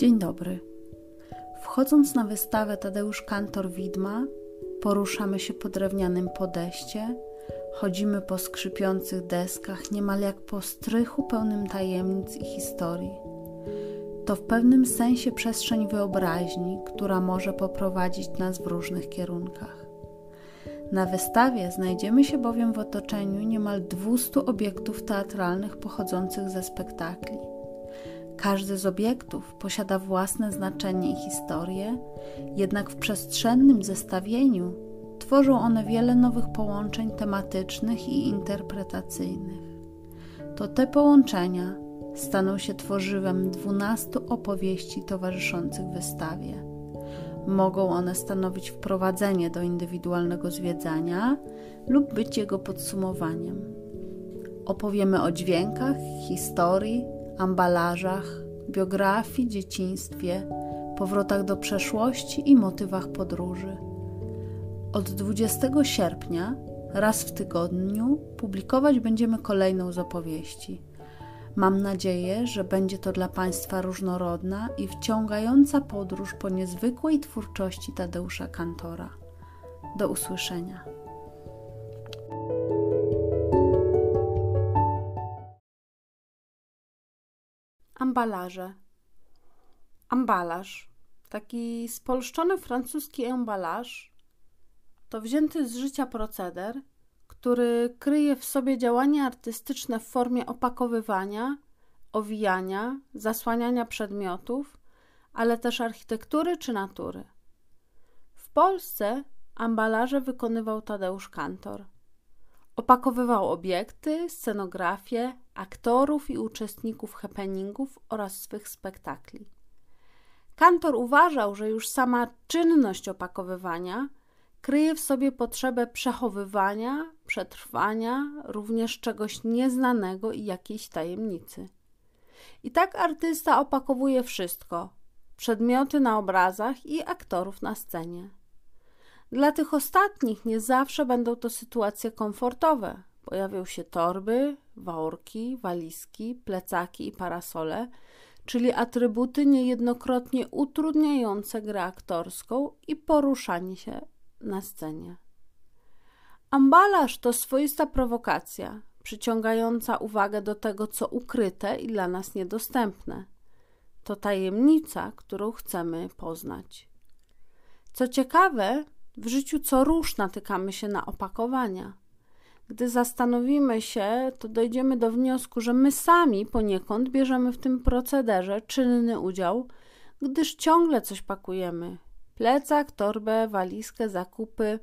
Dzień dobry. Wchodząc na wystawę Tadeusz Kantor Widma, poruszamy się po drewnianym podejście, chodzimy po skrzypiących deskach, niemal jak po strychu pełnym tajemnic i historii. To w pewnym sensie przestrzeń wyobraźni, która może poprowadzić nas w różnych kierunkach. Na wystawie znajdziemy się bowiem w otoczeniu niemal 200 obiektów teatralnych pochodzących ze spektakli. Każdy z obiektów posiada własne znaczenie i historię, jednak w przestrzennym zestawieniu tworzą one wiele nowych połączeń tematycznych i interpretacyjnych. To te połączenia staną się tworzywem dwunastu opowieści towarzyszących wystawie. Mogą one stanowić wprowadzenie do indywidualnego zwiedzania lub być jego podsumowaniem. Opowiemy o dźwiękach, historii, ambalażach, biografii, dzieciństwie, powrotach do przeszłości i motywach podróży. Od 20 sierpnia, raz w tygodniu, publikować będziemy kolejną z opowieści. Mam nadzieję, że będzie to dla Państwa różnorodna i wciągająca podróż po niezwykłej twórczości Tadeusza Kantora. Do usłyszenia. Ambalaże. Ambalaż, taki spolszczony francuski embalaż, to wzięty z życia proceder, który kryje w sobie działania artystyczne w formie opakowywania, owijania, zasłaniania przedmiotów, ale też architektury czy natury. W Polsce ambalaże wykonywał Tadeusz Kantor. Opakowywał obiekty, scenografię, aktorów i uczestników happeningów oraz swych spektakli. Kantor uważał, że już sama czynność opakowywania kryje w sobie potrzebę przechowywania, przetrwania, również czegoś nieznanego i jakiejś tajemnicy. I tak artysta opakowuje wszystko: przedmioty na obrazach i aktorów na scenie. Dla tych ostatnich nie zawsze będą to sytuacje komfortowe. Pojawią się torby, worki, walizki, plecaki i parasole, czyli atrybuty niejednokrotnie utrudniające grę aktorską i poruszanie się na scenie. Ambalaż to swoista prowokacja, przyciągająca uwagę do tego, co ukryte i dla nas niedostępne. To tajemnica, którą chcemy poznać. Co ciekawe, w życiu co rusz natykamy się na opakowania. Gdy zastanowimy się, to dojdziemy do wniosku, że my sami poniekąd bierzemy w tym procederze czynny udział, gdyż ciągle coś pakujemy. Plecak, torbę, walizkę, zakupy.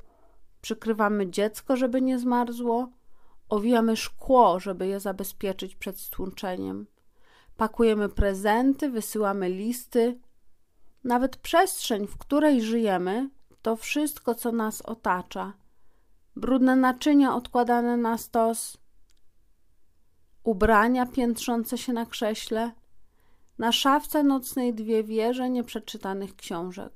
Przykrywamy dziecko, żeby nie zmarzło. Owijamy szkło, żeby je zabezpieczyć przed stłuczeniem. Pakujemy prezenty, wysyłamy listy. Nawet przestrzeń, w której żyjemy, to wszystko, co nas otacza. Brudne naczynia odkładane na stos, ubrania piętrzące się na krześle, na szafce nocnej dwie wieże nieprzeczytanych książek.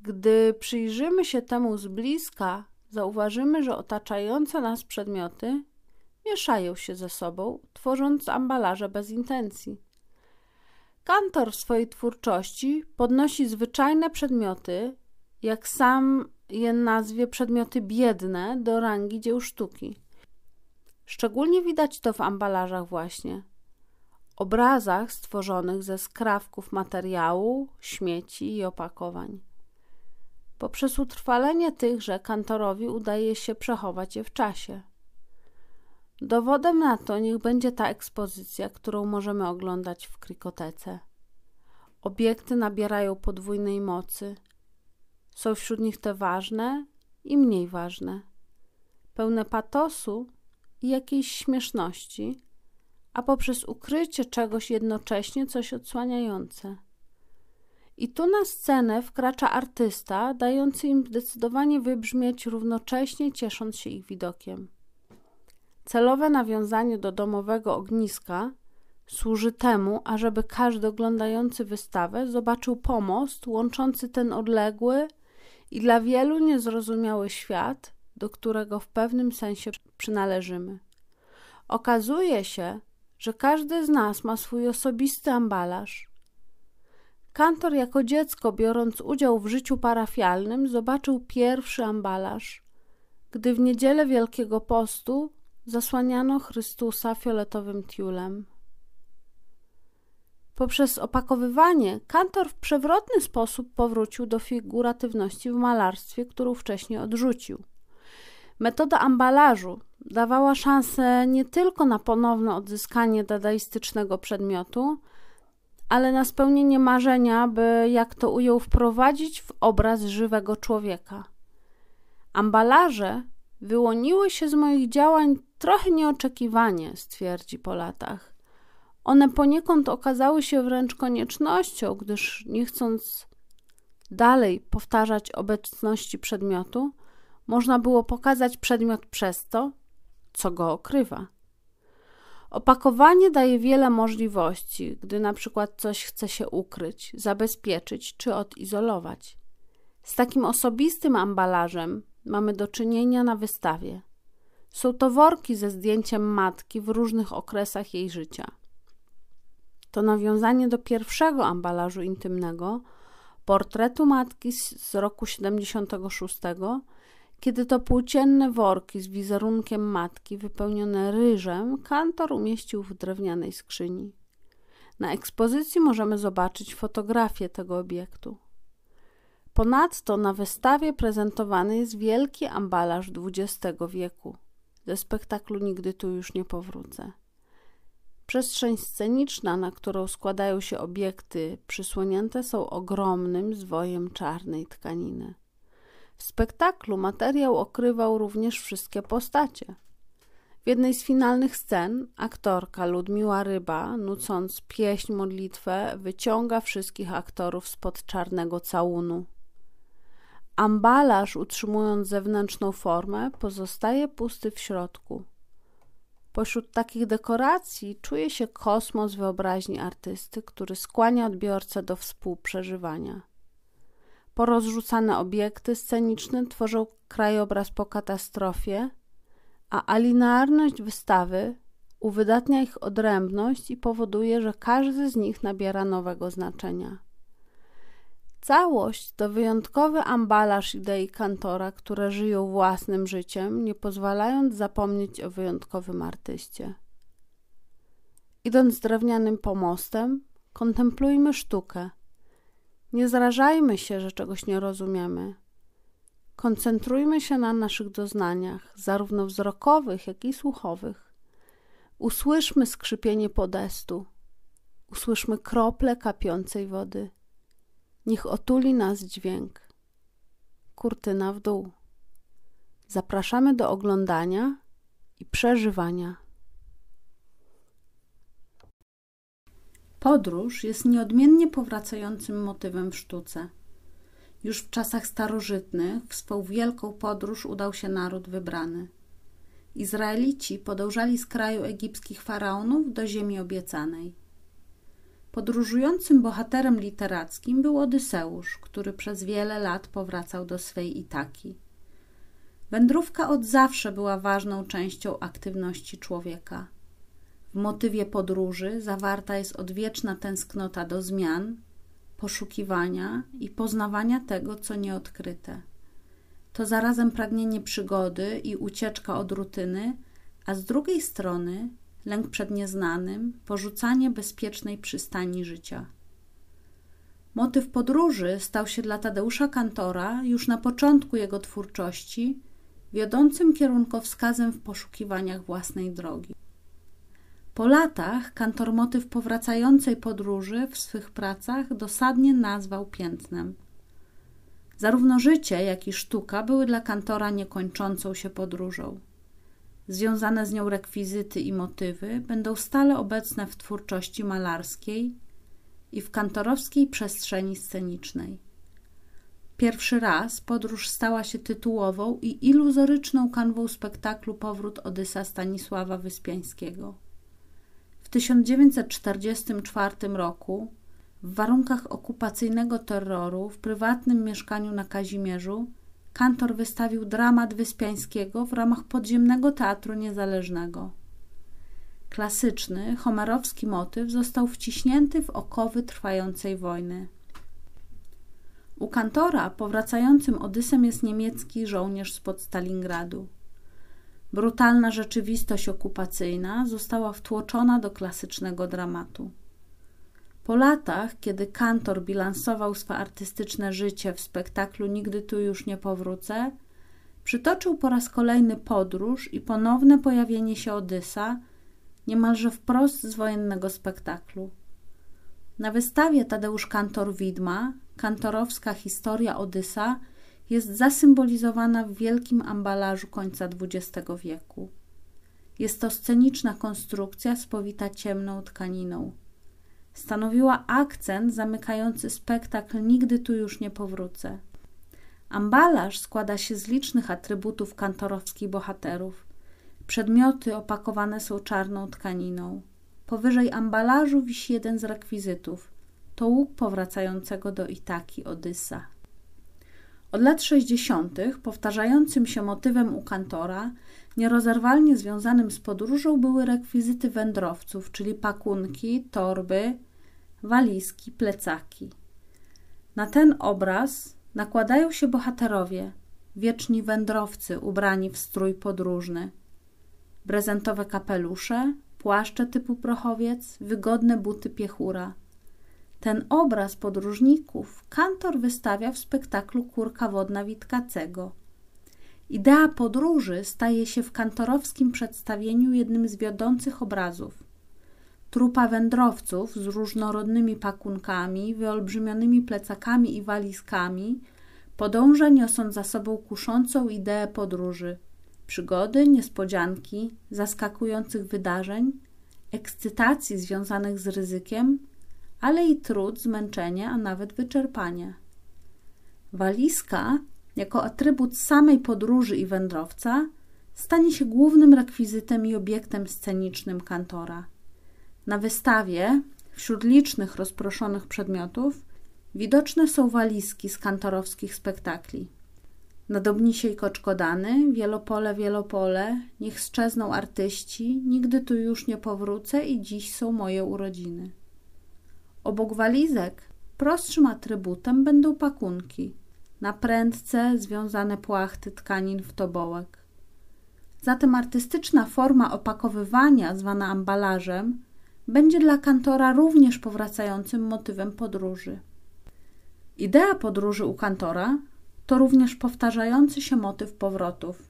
Gdy przyjrzymy się temu z bliska, zauważymy, że otaczające nas przedmioty mieszają się ze sobą, tworząc ambalaże bez intencji. Kantor w swojej twórczości podnosi zwyczajne przedmioty jak sam je nazwie przedmioty biedne do rangi dzieł sztuki. Szczególnie widać to w ambalażach właśnie. Obrazach stworzonych ze skrawków materiału, śmieci i opakowań. Poprzez utrwalenie tychże kantorowi udaje się przechować je w czasie. Dowodem na to niech będzie ta ekspozycja, którą możemy oglądać w krikotece. Obiekty nabierają podwójnej mocy – są wśród nich te ważne i mniej ważne, pełne patosu i jakiejś śmieszności, a poprzez ukrycie czegoś jednocześnie coś odsłaniające. I tu na scenę wkracza artysta, dający im zdecydowanie wybrzmieć równocześnie, ciesząc się ich widokiem. Celowe nawiązanie do domowego ogniska służy temu, ażeby każdy oglądający wystawę zobaczył pomost łączący ten odległy, i dla wielu niezrozumiały świat, do którego w pewnym sensie przynależymy. Okazuje się, że każdy z nas ma swój osobisty ambalaż. Kantor jako dziecko, biorąc udział w życiu parafialnym, zobaczył pierwszy ambalaż, gdy w niedzielę Wielkiego Postu zasłaniano Chrystusa fioletowym tiulem. Poprzez opakowywanie Kantor w przewrotny sposób powrócił do figuratywności w malarstwie, którą wcześniej odrzucił. Metoda ambalażu dawała szansę nie tylko na ponowne odzyskanie dadaistycznego przedmiotu, ale na spełnienie marzenia, by, jak to ujął, wprowadzić w obraz żywego człowieka. Ambalaże wyłoniły się z moich działań trochę nieoczekiwanie, stwierdzi po latach. One poniekąd okazały się wręcz koniecznością, gdyż nie chcąc dalej powtarzać obecności przedmiotu, można było pokazać przedmiot przez to, co go okrywa. Opakowanie daje wiele możliwości, gdy na przykład coś chce się ukryć, zabezpieczyć czy odizolować. Z takim osobistym ambalażem mamy do czynienia na wystawie. Są to worki ze zdjęciem matki w różnych okresach jej życia. To nawiązanie do pierwszego ambalażu intymnego, portretu matki z roku 76, kiedy to płócienne worki z wizerunkiem matki wypełnione ryżem kantor umieścił w drewnianej skrzyni. Na ekspozycji możemy zobaczyć fotografię tego obiektu. Ponadto na wystawie prezentowany jest wielki ambalaż XX wieku. Ze spektaklu Nigdy tu już nie powrócę. Przestrzeń sceniczna, na którą składają się obiekty przysłonięte, są ogromnym zwojem czarnej tkaniny. W spektaklu materiał okrywał również wszystkie postacie. W jednej z finalnych scen aktorka Ludmiła Ryba, nucąc pieśń modlitwę, wyciąga wszystkich aktorów spod czarnego całunu. Ambalaż, utrzymując zewnętrzną formę, pozostaje pusty w środku. Pośród takich dekoracji czuje się kosmos wyobraźni artysty, który skłania odbiorcę do współprzeżywania. Porozrzucane obiekty sceniczne tworzą krajobraz po katastrofie, a alinearność wystawy uwydatnia ich odrębność i powoduje, że każdy z nich nabiera nowego znaczenia. Całość to wyjątkowy ambalaż idei kantora, które żyją własnym życiem, nie pozwalając zapomnieć o wyjątkowym artyście. Idąc drewnianym pomostem, kontemplujmy sztukę. Nie zrażajmy się, że czegoś nie rozumiemy. Koncentrujmy się na naszych doznaniach, zarówno wzrokowych, jak i słuchowych. Usłyszmy skrzypienie podestu, usłyszmy krople kapiącej wody. Niech otuli nas dźwięk. Kurtyna w dół. Zapraszamy do oglądania i przeżywania. Podróż jest nieodmiennie powracającym motywem w sztuce. Już w czasach starożytnych w swą wielką podróż udał się naród wybrany. Izraelici podążali z kraju egipskich faraonów do ziemi obiecanej. Podróżującym bohaterem literackim był Odyseusz, który przez wiele lat powracał do swej Itaki. Wędrówka od zawsze była ważną częścią aktywności człowieka. W motywie podróży zawarta jest odwieczna tęsknota do zmian, poszukiwania i poznawania tego, co nieodkryte. To zarazem pragnienie przygody i ucieczka od rutyny, a z drugiej strony lęk przed nieznanym, porzucanie bezpiecznej przystani życia. Motyw podróży stał się dla Tadeusza Kantora już na początku jego twórczości wiodącym kierunkowskazem w poszukiwaniach własnej drogi. Po latach kantor motyw powracającej podróży w swych pracach dosadnie nazwał piętnem. Zarówno życie, jak i sztuka były dla kantora niekończącą się podróżą. Związane z nią rekwizyty i motywy będą stale obecne w twórczości malarskiej i w kantorowskiej przestrzeni scenicznej. Pierwszy raz podróż stała się tytułową i iluzoryczną kanwą spektaklu Powrót Odysa Stanisława Wyspiańskiego. W 1944 roku w warunkach okupacyjnego terroru w prywatnym mieszkaniu na Kazimierzu kantor wystawił dramat Wyspiańskiego w ramach podziemnego teatru niezależnego. Klasyczny, homerowski motyw został wciśnięty w okowy trwającej wojny. U kantora powracającym Odysem jest niemiecki żołnierz spod Stalingradu. Brutalna rzeczywistość okupacyjna została wtłoczona do klasycznego dramatu. Po latach, kiedy kantor bilansował swe artystyczne życie w spektaklu Nigdy tu już nie powrócę, przytoczył po raz kolejny podróż i ponowne pojawienie się Odysa, niemalże wprost z wojennego spektaklu. Na wystawie Tadeusz Kantor Widma, kantorowska historia Odysa jest zasymbolizowana w wielkim ambalażu końca XX wieku. Jest to sceniczna konstrukcja spowita ciemną tkaniną. Stanowiła akcent zamykający spektakl Nigdy tu już nie powrócę. Ambalaż składa się z licznych atrybutów kantorowskich bohaterów. Przedmioty opakowane są czarną tkaniną. Powyżej ambalażu wisi jeden z rekwizytów. To łuk powracającego do Itaki Odysa. Od lat 60. powtarzającym się motywem u kantora, nierozerwalnie związanym z podróżą były rekwizyty wędrowców, czyli pakunki, torby, walizki, plecaki. Na ten obraz nakładają się bohaterowie, wieczni wędrowcy ubrani w strój podróżny. Prezentowe kapelusze, płaszcze typu prochowiec, wygodne buty piechura – ten obraz podróżników kantor wystawia w spektaklu Kurka Wodna Witkacego. Idea podróży staje się w kantorowskim przedstawieniu jednym z wiodących obrazów. Trupa wędrowców z różnorodnymi pakunkami, wyolbrzymionymi plecakami i walizkami podąża niosąc za sobą kuszącą ideę podróży, przygody, niespodzianki, zaskakujących wydarzeń, ekscytacji związanych z ryzykiem ale i trud, zmęczenie, a nawet wyczerpanie. Walizka, jako atrybut samej podróży i wędrowca, stanie się głównym rekwizytem i obiektem scenicznym kantora. Na wystawie, wśród licznych rozproszonych przedmiotów, widoczne są walizki z kantorowskich spektakli. Nadobnisie i koczkodany, wielopole, wielopole, niech sczezną artyści, nigdy tu już nie powrócę i dziś są moje urodziny. Obok walizek prostszym atrybutem będą pakunki, na prędce związane płachty tkanin w tobołek. Zatem artystyczna forma opakowywania, zwana ambalażem, będzie dla kantora również powracającym motywem podróży. Idea podróży u kantora to również powtarzający się motyw powrotów.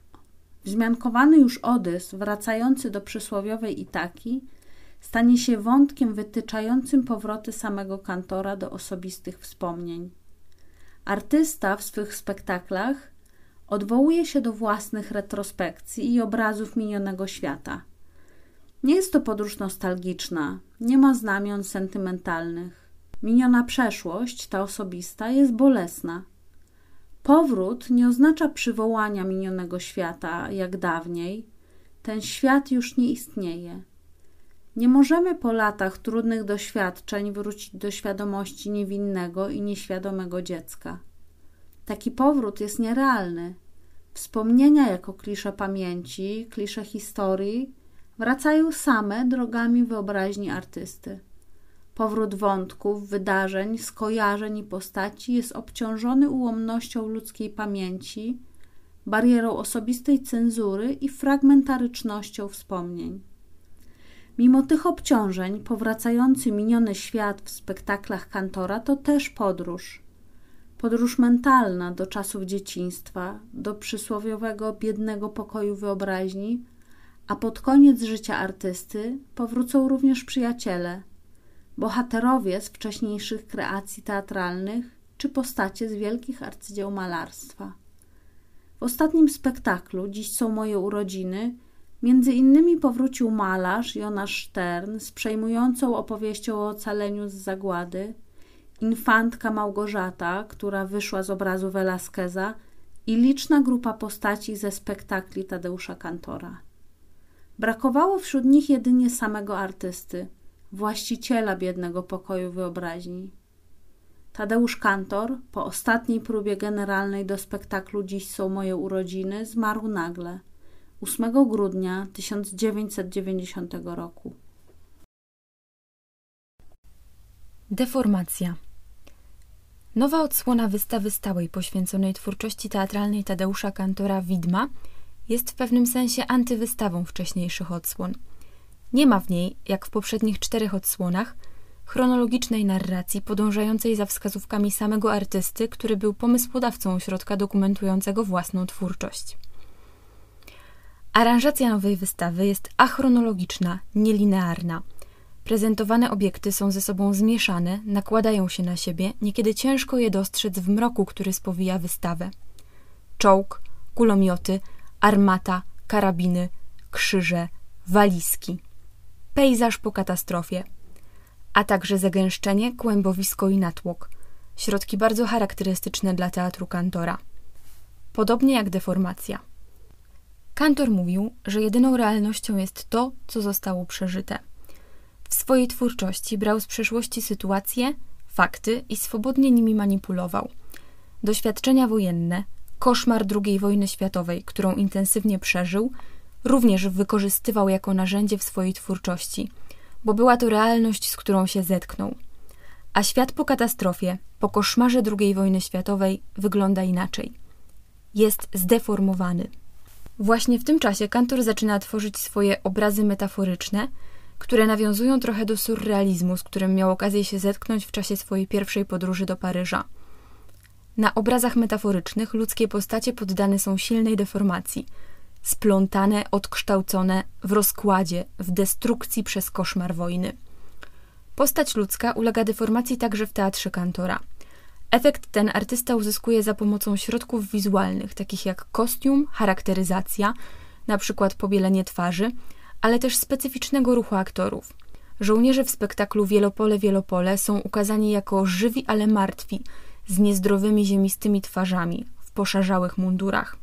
Wzmiankowany już Odys, wracający do przysłowiowej Itaki, stanie się wątkiem wytyczającym powroty samego kantora do osobistych wspomnień. Artysta w swych spektaklach odwołuje się do własnych retrospekcji i obrazów minionego świata. Nie jest to podróż nostalgiczna, nie ma znamion sentymentalnych. Miniona przeszłość, ta osobista, jest bolesna. Powrót nie oznacza przywołania minionego świata jak dawniej. Ten świat już nie istnieje. Nie możemy po latach trudnych doświadczeń wrócić do świadomości niewinnego i nieświadomego dziecka. Taki powrót jest nierealny. Wspomnienia jako klisze pamięci, klisze historii wracają same drogami wyobraźni artysty. Powrót wątków, wydarzeń, skojarzeń i postaci jest obciążony ułomnością ludzkiej pamięci, barierą osobistej cenzury i fragmentarycznością wspomnień. Mimo tych obciążeń, powracający miniony świat w spektaklach kantora to też podróż. Podróż mentalna do czasów dzieciństwa, do przysłowiowego biednego pokoju wyobraźni, a pod koniec życia artysty powrócą również przyjaciele, bohaterowie z wcześniejszych kreacji teatralnych czy postacie z wielkich arcydzieł malarstwa. W ostatnim spektaklu Dziś są moje urodziny Między innymi powrócił malarz Jonasz Stern z przejmującą opowieścią o ocaleniu z zagłady, infantka Małgorzata, która wyszła z obrazu Velasqueza i liczna grupa postaci ze spektakli Tadeusza Kantora. Brakowało wśród nich jedynie samego artysty, właściciela biednego pokoju wyobraźni. Tadeusz Kantor, po ostatniej próbie generalnej do spektaklu Dziś są moje urodziny, zmarł nagle – 8 grudnia 1990 roku. Deformacja. Nowa odsłona wystawy stałej poświęconej twórczości teatralnej Tadeusza Kantora Widma jest w pewnym sensie antywystawą wcześniejszych odsłon. Nie ma w niej, jak w poprzednich czterech odsłonach, chronologicznej narracji podążającej za wskazówkami samego artysty, który był pomysłodawcą ośrodka dokumentującego własną twórczość. Aranżacja nowej wystawy jest achronologiczna, nielinearna. Prezentowane obiekty są ze sobą zmieszane, nakładają się na siebie, niekiedy ciężko je dostrzec w mroku, który spowija wystawę. Czołg, kulomioty, armata, karabiny, krzyże, walizki. Pejzaż po katastrofie, a także zagęszczenie, kłębowisko i natłok. Środki bardzo charakterystyczne dla teatru kantora. Podobnie jak deformacja. Kantor mówił, że jedyną realnością jest to, co zostało przeżyte. W swojej twórczości brał z przeszłości sytuacje, fakty i swobodnie nimi manipulował. Doświadczenia wojenne, koszmar II wojny światowej, którą intensywnie przeżył, również wykorzystywał jako narzędzie w swojej twórczości, bo była to realność, z którą się zetknął. A świat po katastrofie, po koszmarze II wojny światowej wygląda inaczej. Jest zdeformowany. Właśnie w tym czasie Kantor zaczyna tworzyć swoje obrazy metaforyczne, które nawiązują trochę do surrealizmu, z którym miał okazję się zetknąć w czasie swojej pierwszej podróży do Paryża. Na obrazach metaforycznych ludzkie postacie poddane są silnej deformacji, splątane, odkształcone w rozkładzie, w destrukcji przez koszmar wojny. Postać ludzka ulega deformacji także w teatrze Kantora – Efekt ten artysta uzyskuje za pomocą środków wizualnych, takich jak kostium, charakteryzacja, na przykład pobielenie twarzy, ale też specyficznego ruchu aktorów. Żołnierze w spektaklu Wielopole Wielopole są ukazani jako żywi, ale martwi, z niezdrowymi ziemistymi twarzami, w poszarzałych mundurach.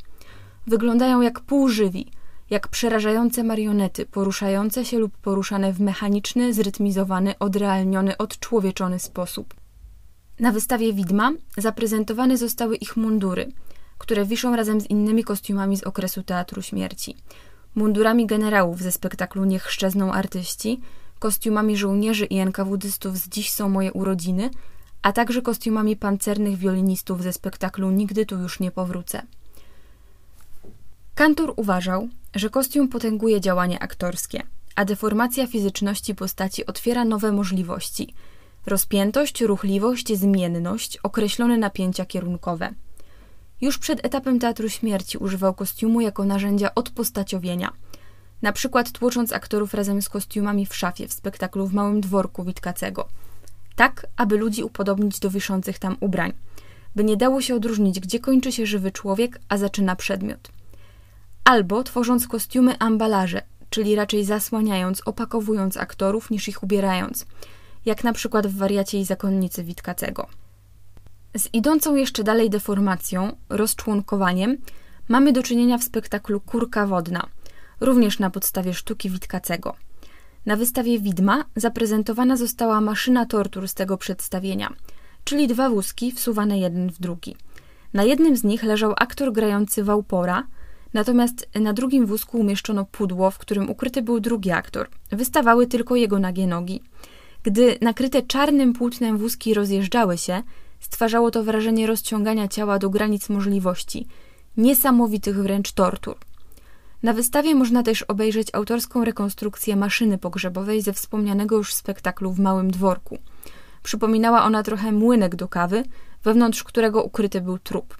Wyglądają jak półżywi, jak przerażające marionety, poruszające się lub poruszane w mechaniczny, zrytmizowany, odrealniony, odczłowieczony sposób. Na wystawie widma zaprezentowane zostały ich mundury, które wiszą razem z innymi kostiumami z okresu Teatru Śmierci. Mundurami generałów ze spektaklu Niech szczezną artyści, kostiumami żołnierzy i NKWDystów z Dziś są moje urodziny, a także kostiumami pancernych wiolinistów ze spektaklu Nigdy tu już nie powrócę. Kantor uważał, że kostium potęguje działanie aktorskie, a deformacja fizyczności postaci otwiera nowe możliwości – Rozpiętość, ruchliwość, zmienność, określone napięcia kierunkowe. Już przed etapem Teatru Śmierci używał kostiumu jako narzędzia odpostaciowienia. Na przykład tłocząc aktorów razem z kostiumami w szafie w spektaklu w Małym Dworku Witkacego. Tak, aby ludzi upodobnić do wiszących tam ubrań. By nie dało się odróżnić, gdzie kończy się żywy człowiek, a zaczyna przedmiot. Albo tworząc kostiumy ambalaże, czyli raczej zasłaniając, opakowując aktorów niż ich ubierając – jak na przykład w wariacie i zakonnicy Witkacego. Z idącą jeszcze dalej deformacją, rozczłonkowaniem, mamy do czynienia w spektaklu Kurka Wodna, również na podstawie sztuki Witkacego. Na wystawie Widma zaprezentowana została maszyna tortur z tego przedstawienia, czyli dwa wózki wsuwane jeden w drugi. Na jednym z nich leżał aktor grający Wałpora, natomiast na drugim wózku umieszczono pudło, w którym ukryty był drugi aktor. Wystawały tylko jego nagie nogi. Gdy nakryte czarnym płótnem wózki rozjeżdżały się, stwarzało to wrażenie rozciągania ciała do granic możliwości, niesamowitych wręcz tortur. Na wystawie można też obejrzeć autorską rekonstrukcję maszyny pogrzebowej ze wspomnianego już spektaklu w Małym Dworku. Przypominała ona trochę młynek do kawy, wewnątrz którego ukryty był trup.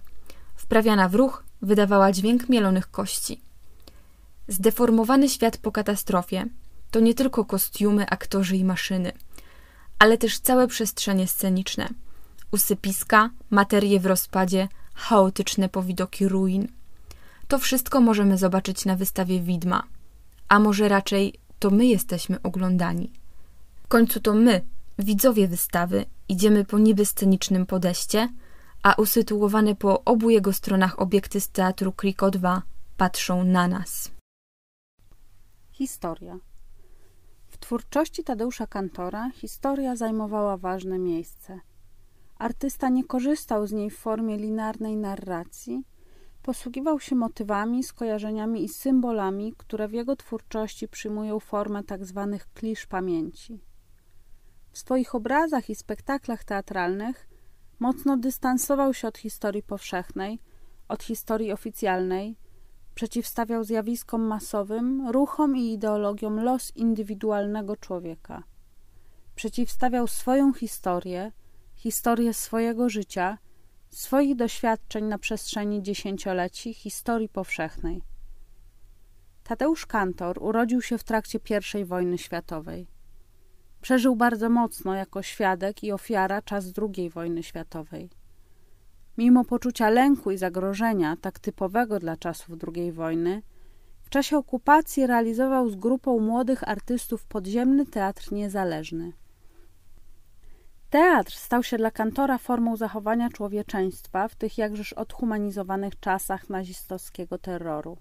Wprawiana w ruch, wydawała dźwięk mielonych kości. Zdeformowany świat po katastrofie to nie tylko kostiumy, aktorzy i maszyny – ale też całe przestrzenie sceniczne. Usypiska, materie w rozpadzie, chaotyczne powidoki ruin. To wszystko możemy zobaczyć na wystawie widma. A może raczej to my jesteśmy oglądani. W końcu to my, widzowie wystawy, idziemy po niby scenicznym podejście, a usytuowane po obu jego stronach obiekty z teatru Kriko 2 patrzą na nas. Historia twórczości Tadeusza Kantora historia zajmowała ważne miejsce. Artysta nie korzystał z niej w formie linearnej narracji, posługiwał się motywami, skojarzeniami i symbolami, które w jego twórczości przyjmują formę tzw. Tak klisz pamięci. W swoich obrazach i spektaklach teatralnych mocno dystansował się od historii powszechnej, od historii oficjalnej, przeciwstawiał zjawiskom masowym, ruchom i ideologiom los indywidualnego człowieka. Przeciwstawiał swoją historię, historię swojego życia, swoich doświadczeń na przestrzeni dziesięcioleci historii powszechnej. Tadeusz Kantor urodził się w trakcie I wojny światowej. Przeżył bardzo mocno jako świadek i ofiara czas II wojny światowej. Mimo poczucia lęku i zagrożenia, tak typowego dla czasów II wojny, w czasie okupacji realizował z grupą młodych artystów podziemny teatr niezależny. Teatr stał się dla kantora formą zachowania człowieczeństwa w tych jakżeż odhumanizowanych czasach nazistowskiego terroru.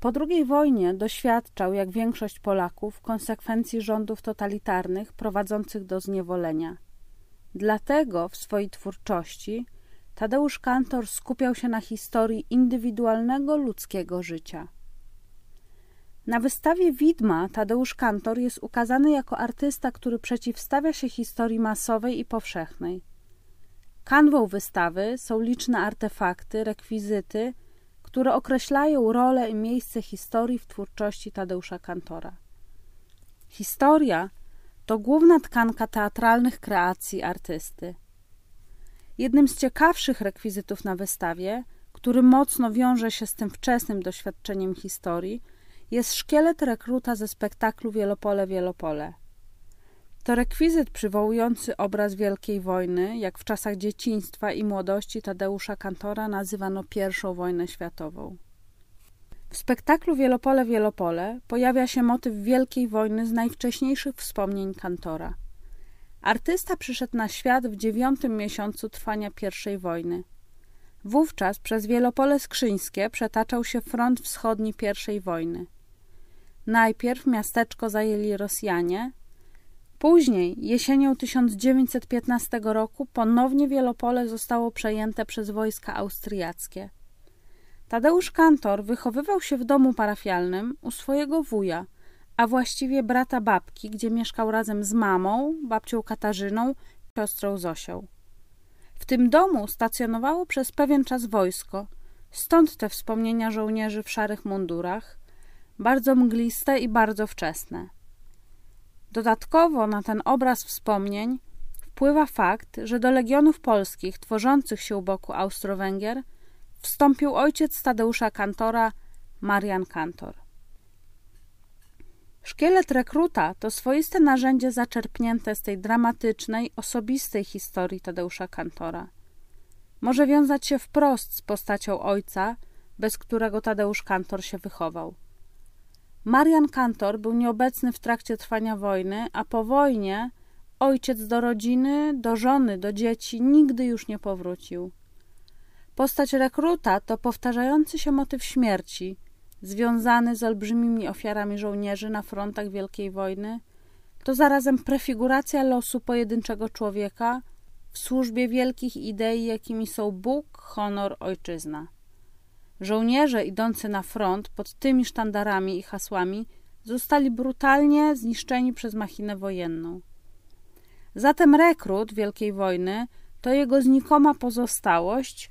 Po II wojnie doświadczał, jak większość Polaków, konsekwencji rządów totalitarnych prowadzących do zniewolenia. Dlatego w swojej twórczości Tadeusz Kantor skupiał się na historii indywidualnego ludzkiego życia. Na wystawie Widma Tadeusz Kantor jest ukazany jako artysta, który przeciwstawia się historii masowej i powszechnej. Kanwą wystawy są liczne artefakty, rekwizyty, które określają rolę i miejsce historii w twórczości Tadeusza Kantora. Historia to główna tkanka teatralnych kreacji artysty. Jednym z ciekawszych rekwizytów na wystawie, który mocno wiąże się z tym wczesnym doświadczeniem historii, jest szkielet rekruta ze spektaklu Wielopole Wielopole. To rekwizyt przywołujący obraz Wielkiej Wojny, jak w czasach dzieciństwa i młodości Tadeusza Kantora nazywano I wojnę światową. W spektaklu Wielopole Wielopole pojawia się motyw Wielkiej Wojny z najwcześniejszych wspomnień Kantora. Artysta przyszedł na świat w dziewiątym miesiącu trwania I wojny. Wówczas przez Wielopole Skrzyńskie przetaczał się front wschodni I wojny. Najpierw miasteczko zajęli Rosjanie, Później, jesienią 1915 roku, ponownie Wielopole zostało przejęte przez wojska austriackie. Tadeusz Kantor wychowywał się w domu parafialnym u swojego wuja, a właściwie brata babki, gdzie mieszkał razem z mamą, babcią Katarzyną, siostrą Zosią. W tym domu stacjonowało przez pewien czas wojsko, stąd te wspomnienia żołnierzy w szarych mundurach, bardzo mgliste i bardzo wczesne. Dodatkowo na ten obraz wspomnień wpływa fakt, że do legionów polskich tworzących się u boku Austro-Węgier wstąpił ojciec Tadeusza Kantora, Marian Kantor. Szkielet rekruta to swoiste narzędzie zaczerpnięte z tej dramatycznej, osobistej historii Tadeusza Kantora. Może wiązać się wprost z postacią ojca, bez którego Tadeusz Kantor się wychował. Marian Kantor był nieobecny w trakcie trwania wojny, a po wojnie ojciec do rodziny, do żony, do dzieci nigdy już nie powrócił. Postać rekruta to powtarzający się motyw śmierci, związany z olbrzymimi ofiarami żołnierzy na frontach Wielkiej Wojny, to zarazem prefiguracja losu pojedynczego człowieka w służbie wielkich idei, jakimi są Bóg, honor, ojczyzna. Żołnierze idący na front pod tymi sztandarami i hasłami zostali brutalnie zniszczeni przez machinę wojenną. Zatem rekrut Wielkiej Wojny to jego znikoma pozostałość,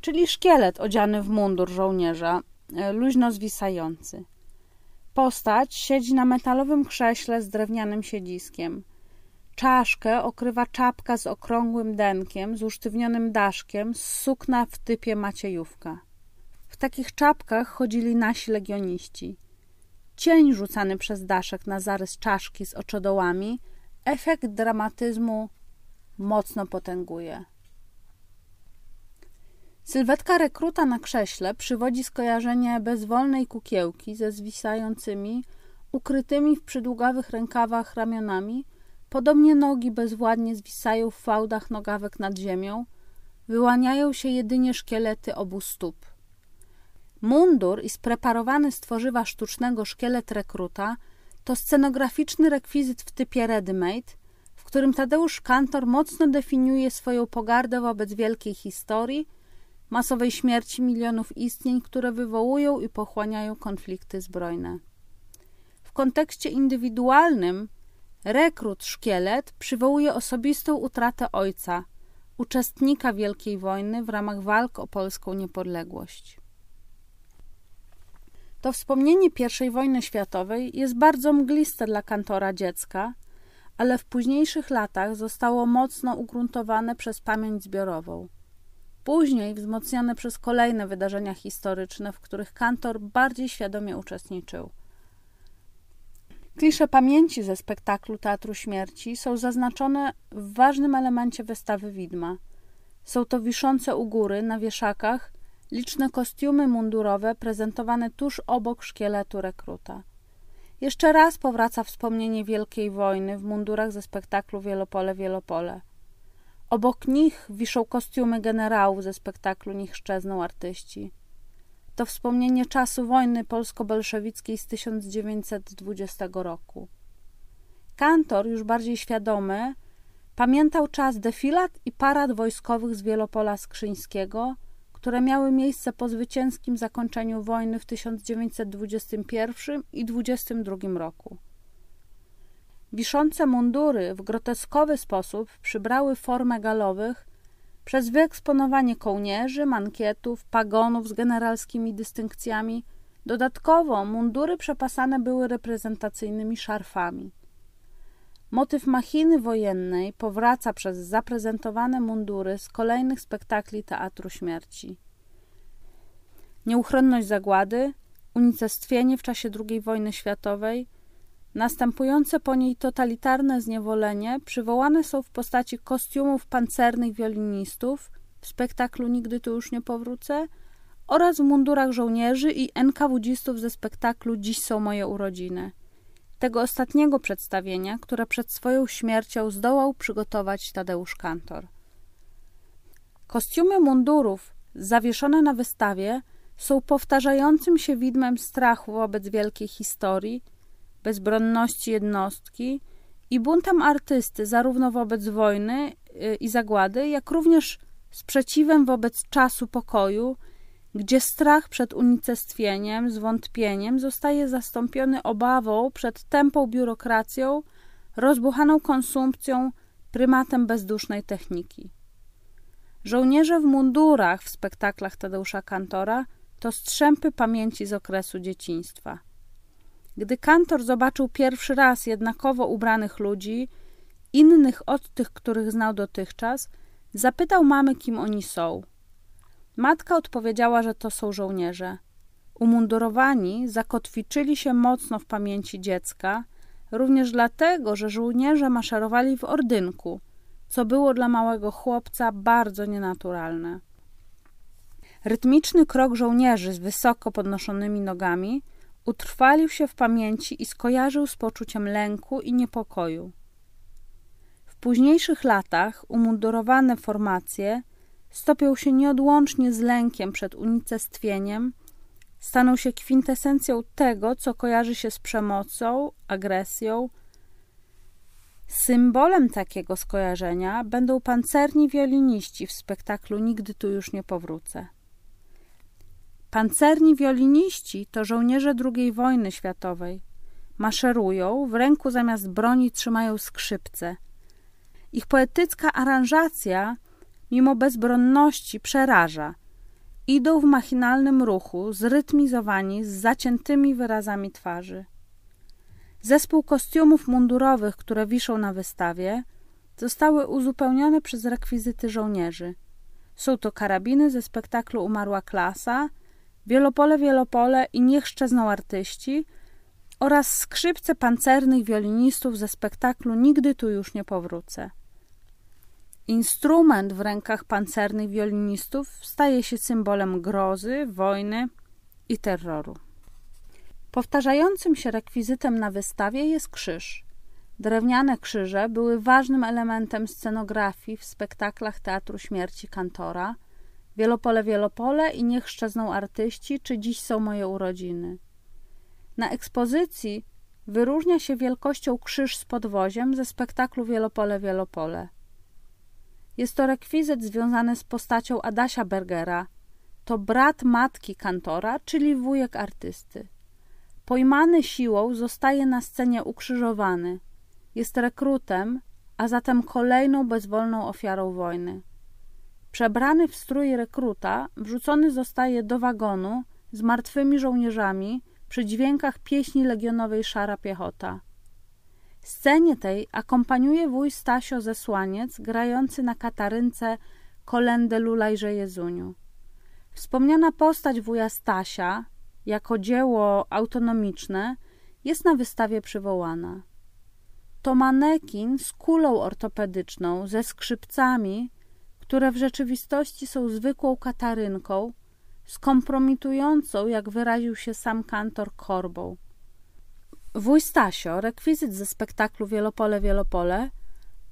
czyli szkielet odziany w mundur żołnierza, e, luźno zwisający. Postać siedzi na metalowym krześle z drewnianym siedziskiem. Czaszkę okrywa czapka z okrągłym denkiem, z usztywnionym daszkiem, z sukna w typie maciejówka takich czapkach chodzili nasi legioniści. Cień rzucany przez daszek na zarys czaszki z oczodołami efekt dramatyzmu mocno potęguje. Sylwetka rekruta na krześle przywodzi skojarzenie bezwolnej kukiełki ze zwisającymi, ukrytymi w przydługawych rękawach ramionami, podobnie nogi bezwładnie zwisają w fałdach nogawek nad ziemią, wyłaniają się jedynie szkielety obu stóp. Mundur i spreparowany z tworzywa sztucznego szkielet rekruta to scenograficzny rekwizyt w typie ready-made, w którym Tadeusz Kantor mocno definiuje swoją pogardę wobec wielkiej historii, masowej śmierci milionów istnień, które wywołują i pochłaniają konflikty zbrojne. W kontekście indywidualnym rekrut szkielet przywołuje osobistą utratę ojca, uczestnika Wielkiej Wojny w ramach walk o polską niepodległość. To wspomnienie I wojny światowej jest bardzo mgliste dla kantora dziecka, ale w późniejszych latach zostało mocno ugruntowane przez pamięć zbiorową. Później wzmocnione przez kolejne wydarzenia historyczne, w których kantor bardziej świadomie uczestniczył. Klisze pamięci ze spektaklu Teatru Śmierci są zaznaczone w ważnym elemencie wystawy widma. Są to wiszące u góry na wieszakach liczne kostiumy mundurowe prezentowane tuż obok szkieletu rekruta. Jeszcze raz powraca wspomnienie Wielkiej Wojny w mundurach ze spektaklu Wielopole Wielopole. Obok nich wiszą kostiumy generałów ze spektaklu Niech szczezną artyści. To wspomnienie czasu wojny polsko-bolszewickiej z 1920 roku. Kantor, już bardziej świadomy, pamiętał czas defilat i parad wojskowych z Wielopola Skrzyńskiego, które miały miejsce po zwycięskim zakończeniu wojny w 1921 i 1922 roku. Wiszące mundury w groteskowy sposób przybrały formę galowych przez wyeksponowanie kołnierzy, mankietów, pagonów z generalskimi dystynkcjami. Dodatkowo mundury przepasane były reprezentacyjnymi szarfami. Motyw machiny wojennej powraca przez zaprezentowane mundury z kolejnych spektakli Teatru Śmierci. Nieuchronność zagłady, unicestwienie w czasie II wojny światowej, następujące po niej totalitarne zniewolenie przywołane są w postaci kostiumów pancernych wiolinistów w spektaklu Nigdy tu już nie powrócę oraz w mundurach żołnierzy i NKWDzistów ze spektaklu Dziś są moje urodziny tego ostatniego przedstawienia, które przed swoją śmiercią zdołał przygotować Tadeusz Kantor. Kostiumy mundurów zawieszone na wystawie są powtarzającym się widmem strachu wobec wielkiej historii, bezbronności jednostki i buntem artysty zarówno wobec wojny y, i zagłady, jak również sprzeciwem wobec czasu pokoju gdzie strach przed unicestwieniem, zwątpieniem zostaje zastąpiony obawą przed tępą biurokracją, rozbuchaną konsumpcją, prymatem bezdusznej techniki. Żołnierze w mundurach w spektaklach Tadeusza Kantora to strzępy pamięci z okresu dzieciństwa. Gdy Kantor zobaczył pierwszy raz jednakowo ubranych ludzi, innych od tych, których znał dotychczas, zapytał mamy, kim oni są – Matka odpowiedziała, że to są żołnierze. Umundurowani zakotwiczyli się mocno w pamięci dziecka, również dlatego, że żołnierze maszerowali w ordynku, co było dla małego chłopca bardzo nienaturalne. Rytmiczny krok żołnierzy z wysoko podnoszonymi nogami utrwalił się w pamięci i skojarzył z poczuciem lęku i niepokoju. W późniejszych latach umundurowane formacje stopią się nieodłącznie z lękiem przed unicestwieniem, staną się kwintesencją tego, co kojarzy się z przemocą, agresją. Symbolem takiego skojarzenia będą pancerni wioliniści w spektaklu Nigdy tu już nie powrócę. Pancerni wioliniści to żołnierze II wojny światowej. Maszerują, w ręku zamiast broni trzymają skrzypce. Ich poetycka aranżacja mimo bezbronności przeraża. Idą w machinalnym ruchu, zrytmizowani, z zaciętymi wyrazami twarzy. Zespół kostiumów mundurowych, które wiszą na wystawie, zostały uzupełnione przez rekwizyty żołnierzy. Są to karabiny ze spektaklu Umarła Klasa, Wielopole Wielopole i Niech szczezną artyści oraz skrzypce pancernych wiolinistów ze spektaklu Nigdy tu już nie powrócę. Instrument w rękach pancernych wiolinistów staje się symbolem grozy, wojny i terroru. Powtarzającym się rekwizytem na wystawie jest krzyż. Drewniane krzyże były ważnym elementem scenografii w spektaklach Teatru Śmierci Kantora, Wielopole Wielopole i Niech szczezną artyści, czy Dziś są moje urodziny. Na ekspozycji wyróżnia się wielkością krzyż z podwoziem ze spektaklu Wielopole Wielopole – jest to rekwizyt związany z postacią Adasia Bergera. To brat matki kantora, czyli wujek artysty. Pojmany siłą zostaje na scenie ukrzyżowany. Jest rekrutem, a zatem kolejną bezwolną ofiarą wojny. Przebrany w strój rekruta, wrzucony zostaje do wagonu z martwymi żołnierzami przy dźwiękach pieśni legionowej Szara Piechota. Scenie tej akompaniuje wuj Stasio Zesłaniec, grający na katarynce kolendę Lulajże Jezuniu. Wspomniana postać wuja Stasia, jako dzieło autonomiczne, jest na wystawie przywołana. To manekin z kulą ortopedyczną, ze skrzypcami, które w rzeczywistości są zwykłą katarynką, skompromitującą, jak wyraził się sam kantor, korbą. Wuj Stasio, rekwizyt ze spektaklu Wielopole, Wielopole,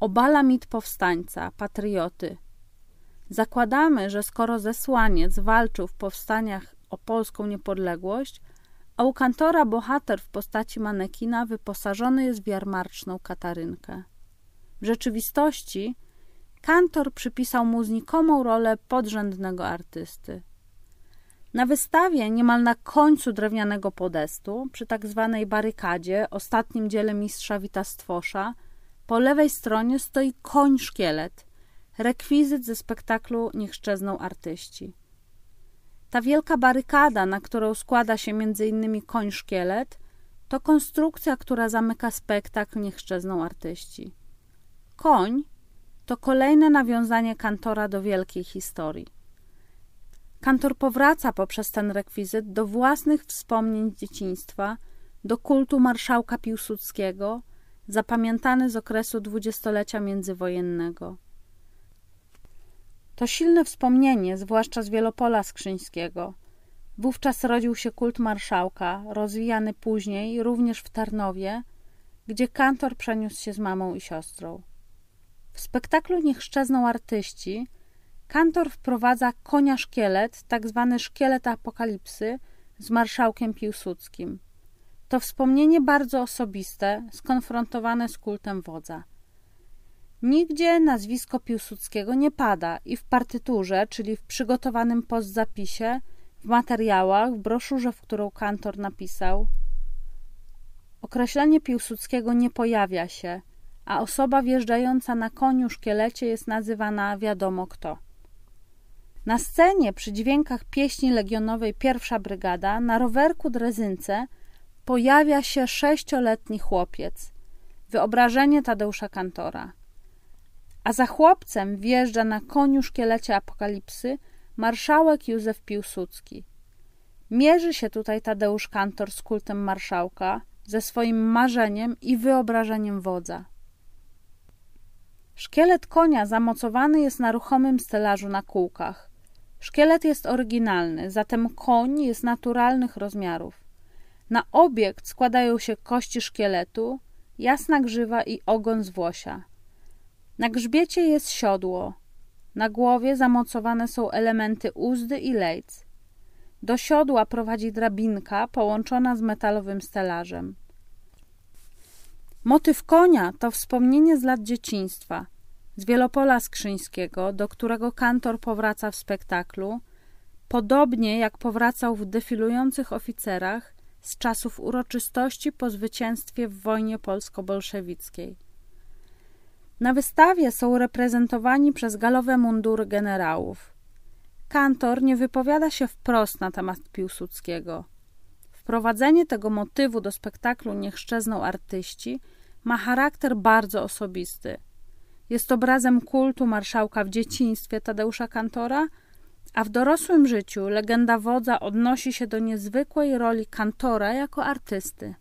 obala mit powstańca, patrioty. Zakładamy, że skoro zesłaniec walczył w powstaniach o polską niepodległość, a u kantora bohater w postaci manekina wyposażony jest w jarmarczną katarynkę. W rzeczywistości kantor przypisał mu znikomą rolę podrzędnego artysty. Na wystawie, niemal na końcu drewnianego podestu, przy tak zwanej barykadzie, ostatnim dziele mistrza Wita Stwosza, po lewej stronie stoi koń szkielet, rekwizyt ze spektaklu Niech szczezną artyści. Ta wielka barykada, na którą składa się m.in. koń szkielet, to konstrukcja, która zamyka spektakl Niech szczezną artyści. Koń to kolejne nawiązanie kantora do wielkiej historii. Kantor powraca poprzez ten rekwizyt do własnych wspomnień dzieciństwa, do kultu marszałka Piłsudskiego, zapamiętany z okresu dwudziestolecia międzywojennego. To silne wspomnienie, zwłaszcza z Wielopola Skrzyńskiego. Wówczas rodził się kult marszałka, rozwijany później również w Tarnowie, gdzie kantor przeniósł się z mamą i siostrą. W spektaklu Niech szczezną artyści kantor wprowadza konia szkielet, tak zwany szkielet apokalipsy z marszałkiem Piłsudskim. To wspomnienie bardzo osobiste, skonfrontowane z kultem wodza. Nigdzie nazwisko Piłsudskiego nie pada i w partyturze, czyli w przygotowanym postzapisie, w materiałach, w broszurze, w którą kantor napisał, określenie Piłsudskiego nie pojawia się, a osoba wjeżdżająca na koniu szkielecie jest nazywana wiadomo kto. Na scenie przy dźwiękach pieśni legionowej pierwsza brygada na rowerku drezynce pojawia się sześcioletni chłopiec. Wyobrażenie Tadeusza Kantora a za chłopcem wjeżdża na koniu szkielecie apokalipsy marszałek Józef Piłsudski. Mierzy się tutaj Tadeusz Kantor z kultem marszałka, ze swoim marzeniem i wyobrażeniem wodza. Szkielet konia zamocowany jest na ruchomym stelażu na kółkach. Szkielet jest oryginalny, zatem koń jest naturalnych rozmiarów. Na obiekt składają się kości szkieletu, jasna grzywa i ogon z włosia. Na grzbiecie jest siodło. Na głowie zamocowane są elementy uzdy i lejc. Do siodła prowadzi drabinka połączona z metalowym stelażem. Motyw konia to wspomnienie z lat dzieciństwa, z Wielopola Skrzyńskiego, do którego kantor powraca w spektaklu, podobnie jak powracał w defilujących oficerach z czasów uroczystości po zwycięstwie w wojnie polsko-bolszewickiej. Na wystawie są reprezentowani przez galowe mundury generałów. Kantor nie wypowiada się wprost na temat Piłsudskiego. Wprowadzenie tego motywu do spektaklu Niech artyści ma charakter bardzo osobisty. Jest obrazem kultu marszałka w dzieciństwie Tadeusza Kantora, a w dorosłym życiu legenda wodza odnosi się do niezwykłej roli kantora jako artysty.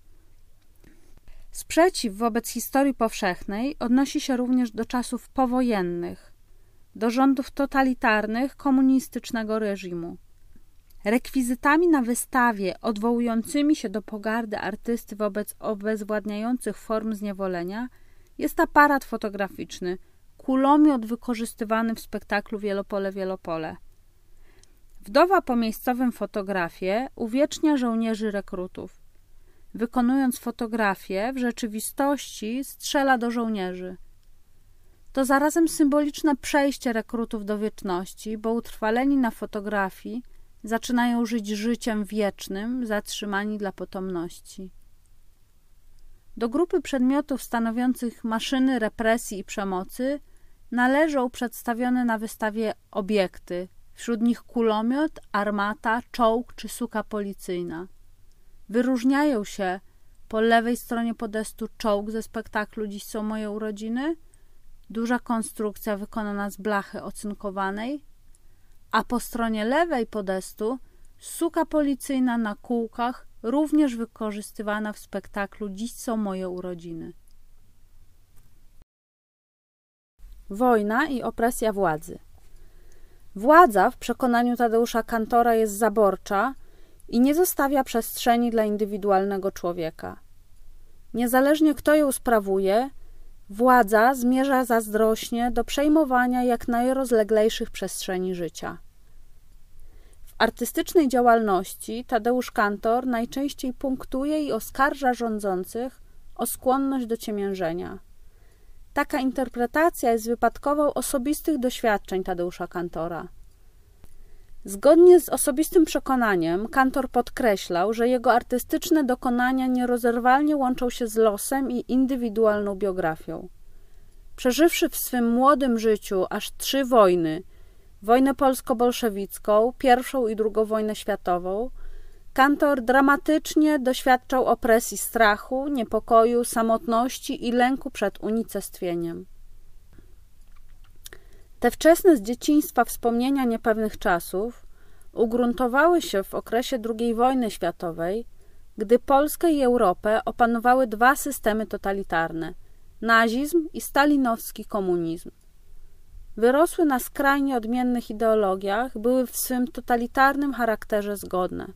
Sprzeciw wobec historii powszechnej odnosi się również do czasów powojennych, do rządów totalitarnych komunistycznego reżimu. Rekwizytami na wystawie odwołującymi się do pogardy artysty wobec obezwładniających form zniewolenia jest aparat fotograficzny, kulomiot wykorzystywany w spektaklu Wielopole Wielopole. Wdowa po miejscowym fotografie uwiecznia żołnierzy rekrutów wykonując fotografię, w rzeczywistości strzela do żołnierzy. To zarazem symboliczne przejście rekrutów do wieczności, bo utrwaleni na fotografii zaczynają żyć życiem wiecznym, zatrzymani dla potomności. Do grupy przedmiotów stanowiących maszyny represji i przemocy należą przedstawione na wystawie obiekty, wśród nich kulomiot, armata, czołg czy suka policyjna. Wyróżniają się po lewej stronie podestu czołg ze spektaklu Dziś są moje urodziny, duża konstrukcja wykonana z blachy ocynkowanej, a po stronie lewej podestu suka policyjna na kółkach, również wykorzystywana w spektaklu Dziś są moje urodziny. Wojna i opresja władzy. Władza w przekonaniu Tadeusza Kantora jest zaborcza i nie zostawia przestrzeni dla indywidualnego człowieka. Niezależnie kto ją sprawuje, władza zmierza zazdrośnie do przejmowania jak najrozleglejszych przestrzeni życia. W artystycznej działalności Tadeusz Kantor najczęściej punktuje i oskarża rządzących o skłonność do ciemiężenia. Taka interpretacja jest wypadkową osobistych doświadczeń Tadeusza Kantora. Zgodnie z osobistym przekonaniem, Kantor podkreślał, że jego artystyczne dokonania nierozerwalnie łączą się z losem i indywidualną biografią. Przeżywszy w swym młodym życiu aż trzy wojny wojnę polsko-bolszewicką, pierwszą i drugą wojnę światową Kantor dramatycznie doświadczał opresji strachu, niepokoju, samotności i lęku przed unicestwieniem. Te wczesne z dzieciństwa wspomnienia niepewnych czasów ugruntowały się w okresie II wojny światowej, gdy Polskę i Europę opanowały dwa systemy totalitarne nazizm i stalinowski komunizm. Wyrosły na skrajnie odmiennych ideologiach, były w swym totalitarnym charakterze zgodne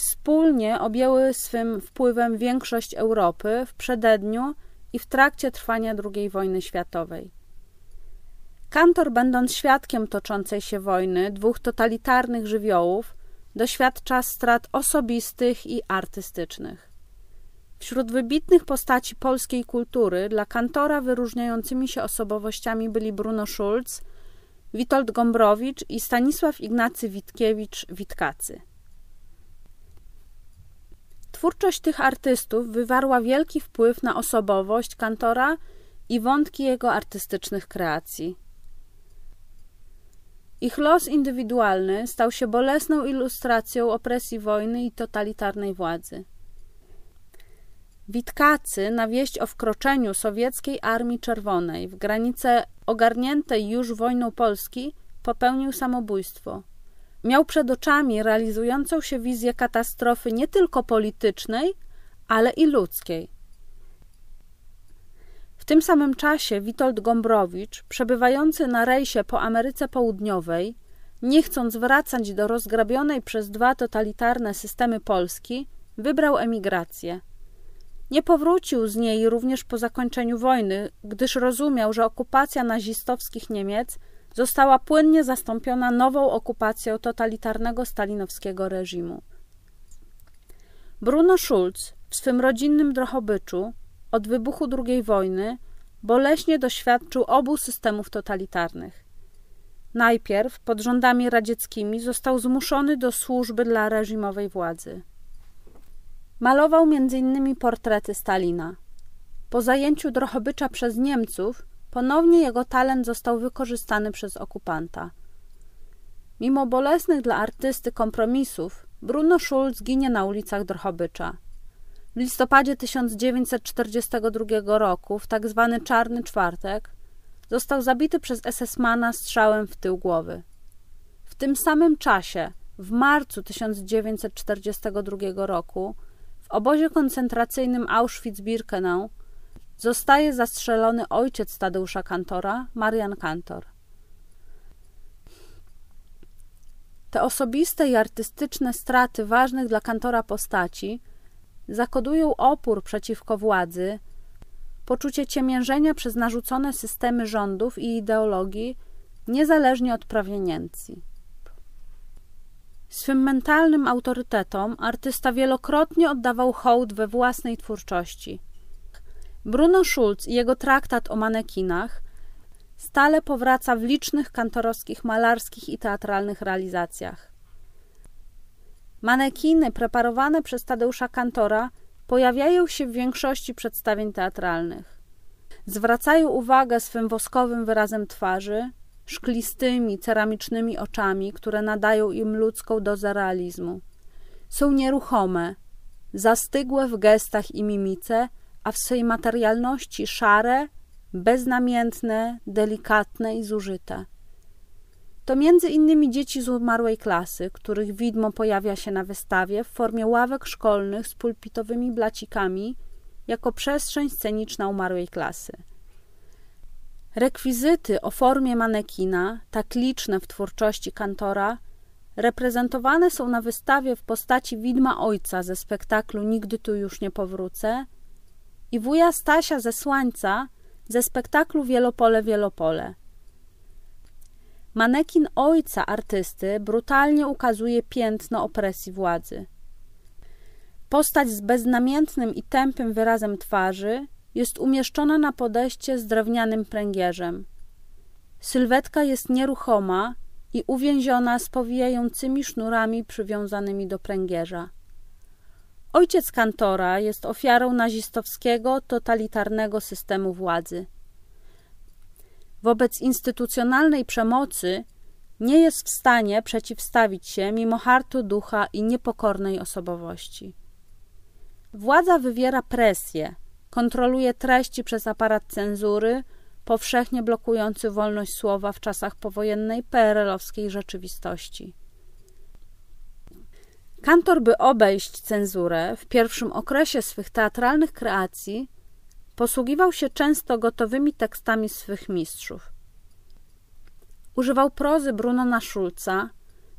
wspólnie objęły swym wpływem większość Europy w przededniu i w trakcie trwania II wojny światowej. Kantor, będąc świadkiem toczącej się wojny dwóch totalitarnych żywiołów, doświadcza strat osobistych i artystycznych. Wśród wybitnych postaci polskiej kultury dla Kantora wyróżniającymi się osobowościami byli Bruno Schulz, Witold Gombrowicz i Stanisław Ignacy Witkiewicz-Witkacy. Twórczość tych artystów wywarła wielki wpływ na osobowość kantora i wątki jego artystycznych kreacji. Ich los indywidualny stał się bolesną ilustracją opresji wojny i totalitarnej władzy. Witkacy na wieść o wkroczeniu sowieckiej Armii Czerwonej w granice ogarniętej już wojną Polski popełnił samobójstwo miał przed oczami realizującą się wizję katastrofy nie tylko politycznej, ale i ludzkiej. Tym samym czasie Witold Gombrowicz, przebywający na rejsie po Ameryce Południowej, nie chcąc wracać do rozgrabionej przez dwa totalitarne systemy Polski, wybrał emigrację. Nie powrócił z niej również po zakończeniu wojny, gdyż rozumiał, że okupacja nazistowskich Niemiec została płynnie zastąpiona nową okupacją totalitarnego stalinowskiego reżimu. Bruno Schulz w swym rodzinnym Drohobyczu od wybuchu II wojny boleśnie doświadczył obu systemów totalitarnych. Najpierw pod rządami radzieckimi został zmuszony do służby dla reżimowej władzy. Malował m.in. portrety Stalina. Po zajęciu Drohobycza przez Niemców Ponownie jego talent został wykorzystany przez okupanta. Mimo bolesnych dla artysty kompromisów, Bruno Schulz ginie na ulicach Drohobycza. W listopadzie 1942 roku, w. Tak Czarny Czwartek, został zabity przez SS-mana strzałem w tył głowy. W tym samym czasie, w marcu 1942 roku, w obozie koncentracyjnym Auschwitz-Birkenau zostaje zastrzelony ojciec Tadeusza Kantora, Marian Kantor. Te osobiste i artystyczne straty ważnych dla Kantora postaci zakodują opór przeciwko władzy, poczucie ciemiężenia przez narzucone systemy rządów i ideologii, niezależnie od proweniencji. Swym mentalnym autorytetom artysta wielokrotnie oddawał hołd we własnej twórczości – Bruno Schulz i jego traktat o manekinach stale powraca w licznych kantorowskich, malarskich i teatralnych realizacjach. Manekiny preparowane przez Tadeusza Kantora pojawiają się w większości przedstawień teatralnych. Zwracają uwagę swym woskowym wyrazem twarzy, szklistymi, ceramicznymi oczami, które nadają im ludzką dozę realizmu. Są nieruchome, zastygłe w gestach i mimice, a w swej materialności szare, beznamiętne, delikatne i zużyte. To między innymi dzieci z umarłej klasy, których widmo pojawia się na wystawie w formie ławek szkolnych z pulpitowymi blacikami jako przestrzeń sceniczna umarłej klasy. Rekwizyty o formie manekina, tak liczne w twórczości kantora, reprezentowane są na wystawie w postaci widma ojca ze spektaklu Nigdy tu już nie powrócę i wuja Stasia ze Słańca ze spektaklu Wielopole, Wielopole. Manekin ojca artysty brutalnie ukazuje piętno opresji władzy. Postać z beznamiętnym i tępym wyrazem twarzy jest umieszczona na podejście z drewnianym pręgierzem. Sylwetka jest nieruchoma i uwięziona z powijającymi sznurami przywiązanymi do pręgierza. Ojciec kantora jest ofiarą nazistowskiego, totalitarnego systemu władzy. Wobec instytucjonalnej przemocy nie jest w stanie przeciwstawić się mimo hartu ducha i niepokornej osobowości. Władza wywiera presję, kontroluje treści przez aparat cenzury, powszechnie blokujący wolność słowa w czasach powojennej PRL-owskiej rzeczywistości. Kantor, by obejść cenzurę, w pierwszym okresie swych teatralnych kreacji posługiwał się często gotowymi tekstami swych mistrzów. Używał prozy Brunona Schulza,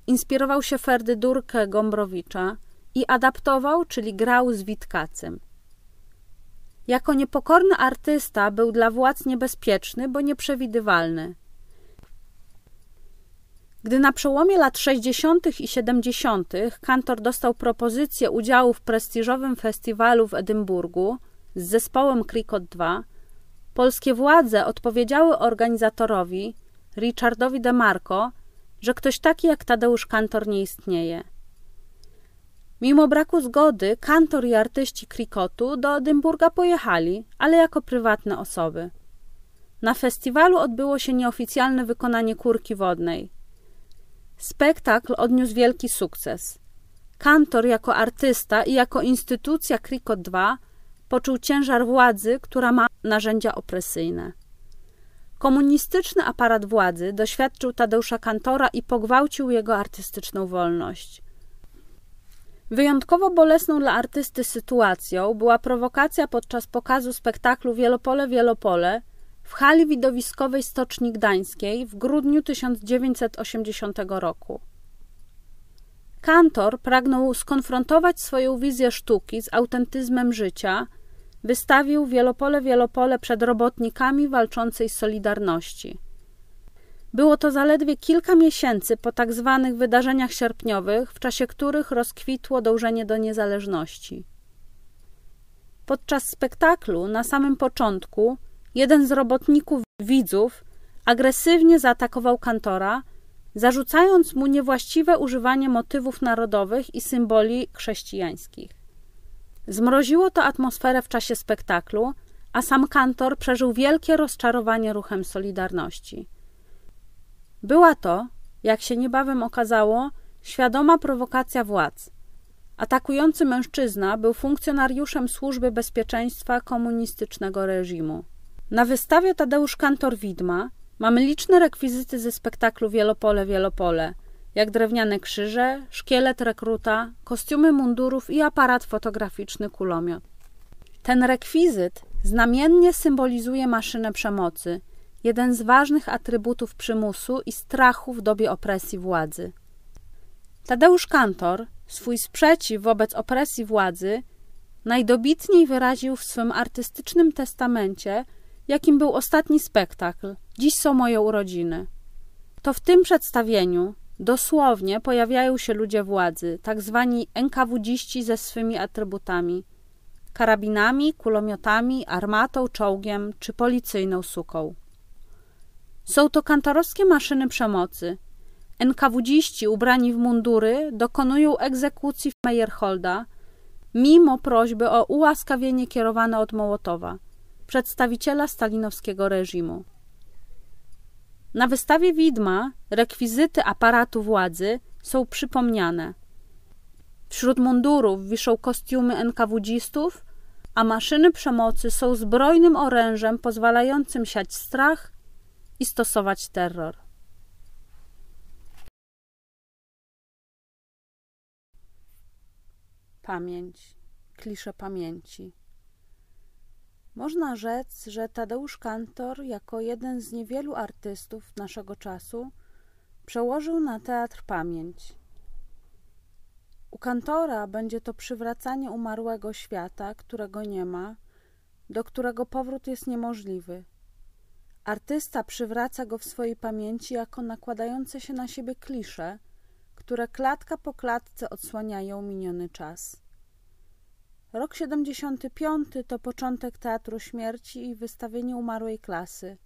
inspirował się Ferdydurkę Gombrowicza i adaptował, czyli grał z Witkacem. Jako niepokorny artysta był dla władz niebezpieczny, bo nieprzewidywalny. Gdy na przełomie lat 60. i 70. kantor dostał propozycję udziału w prestiżowym festiwalu w Edynburgu z zespołem Cricket 2, polskie władze odpowiedziały organizatorowi, Richardowi DeMarco, że ktoś taki jak Tadeusz Kantor nie istnieje. Mimo braku zgody, kantor i artyści krikotu do Edynburga pojechali, ale jako prywatne osoby. Na festiwalu odbyło się nieoficjalne wykonanie kurki wodnej. Spektakl odniósł wielki sukces. Kantor jako artysta i jako instytucja Krikot 2 poczuł ciężar władzy, która ma narzędzia opresyjne. Komunistyczny aparat władzy doświadczył Tadeusza Kantora i pogwałcił jego artystyczną wolność. Wyjątkowo bolesną dla artysty sytuacją była prowokacja podczas pokazu spektaklu Wielopole Wielopole w hali widowiskowej Stoczni Gdańskiej w grudniu 1980 roku. Kantor pragnął skonfrontować swoją wizję sztuki z autentyzmem życia, wystawił Wielopole Wielopole przed robotnikami walczącej Solidarności – było to zaledwie kilka miesięcy po tak zwanych wydarzeniach sierpniowych, w czasie których rozkwitło dążenie do niezależności. Podczas spektaklu, na samym początku, jeden z robotników widzów agresywnie zaatakował kantora, zarzucając mu niewłaściwe używanie motywów narodowych i symboli chrześcijańskich. Zmroziło to atmosferę w czasie spektaklu, a sam kantor przeżył wielkie rozczarowanie ruchem Solidarności. Była to, jak się niebawem okazało, świadoma prowokacja władz. Atakujący mężczyzna był funkcjonariuszem Służby Bezpieczeństwa komunistycznego reżimu. Na wystawie Tadeusz Kantor Widma mamy liczne rekwizyty ze spektaklu Wielopole Wielopole, jak drewniane krzyże, szkielet rekruta, kostiumy mundurów i aparat fotograficzny kulomiot. Ten rekwizyt znamiennie symbolizuje maszynę przemocy – jeden z ważnych atrybutów przymusu i strachu w dobie opresji władzy. Tadeusz Kantor swój sprzeciw wobec opresji władzy najdobitniej wyraził w swym artystycznym testamencie, jakim był ostatni spektakl Dziś są moje urodziny. To w tym przedstawieniu dosłownie pojawiają się ludzie władzy, tak zwani NKWdziści ze swymi atrybutami karabinami, kulomiotami, armatą, czołgiem czy policyjną suką. Są to kantorowskie maszyny przemocy. NKWdziści ubrani w mundury dokonują egzekucji Meyerholda, mimo prośby o ułaskawienie kierowane od Mołotowa. przedstawiciela stalinowskiego reżimu. Na wystawie widma rekwizyty aparatu władzy są przypomniane. Wśród mundurów wiszą kostiumy NKWDzistów, a maszyny przemocy są zbrojnym orężem pozwalającym siać strach i stosować terror. Pamięć, klisze pamięci. Można rzec, że Tadeusz Kantor, jako jeden z niewielu artystów naszego czasu, przełożył na teatr pamięć. U Kantora będzie to przywracanie umarłego świata, którego nie ma, do którego powrót jest niemożliwy. Artysta przywraca go w swojej pamięci jako nakładające się na siebie klisze, które klatka po klatce odsłaniają miniony czas. Rok 75 to początek Teatru Śmierci i wystawienie umarłej klasy.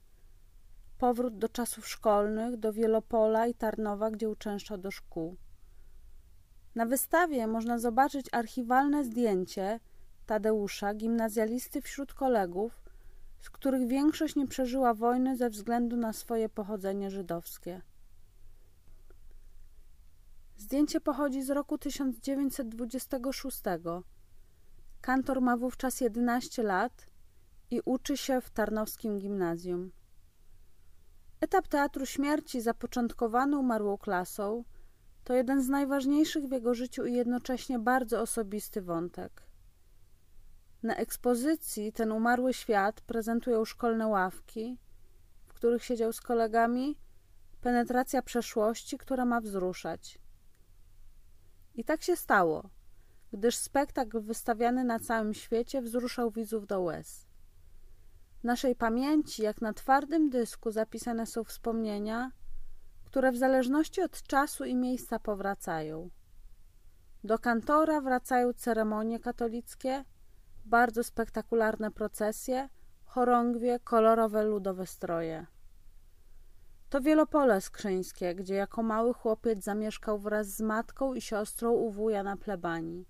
Powrót do czasów szkolnych, do Wielopola i Tarnowa, gdzie uczęszczał do szkół. Na wystawie można zobaczyć archiwalne zdjęcie Tadeusza, gimnazjalisty wśród kolegów, z których większość nie przeżyła wojny ze względu na swoje pochodzenie żydowskie. Zdjęcie pochodzi z roku 1926. Kantor ma wówczas 11 lat i uczy się w Tarnowskim Gimnazjum. Etap Teatru Śmierci zapoczątkowany umarłą klasą to jeden z najważniejszych w jego życiu i jednocześnie bardzo osobisty wątek. Na ekspozycji ten umarły świat prezentują szkolne ławki, w których siedział z kolegami, penetracja przeszłości, która ma wzruszać. I tak się stało, gdyż spektakl wystawiany na całym świecie wzruszał widzów do łez. W naszej pamięci, jak na twardym dysku, zapisane są wspomnienia, które w zależności od czasu i miejsca powracają. Do kantora wracają ceremonie katolickie, bardzo spektakularne procesje, chorągwie, kolorowe ludowe stroje. To Wielopole Skrzyńskie, gdzie jako mały chłopiec zamieszkał wraz z matką i siostrą u wuja na plebanii.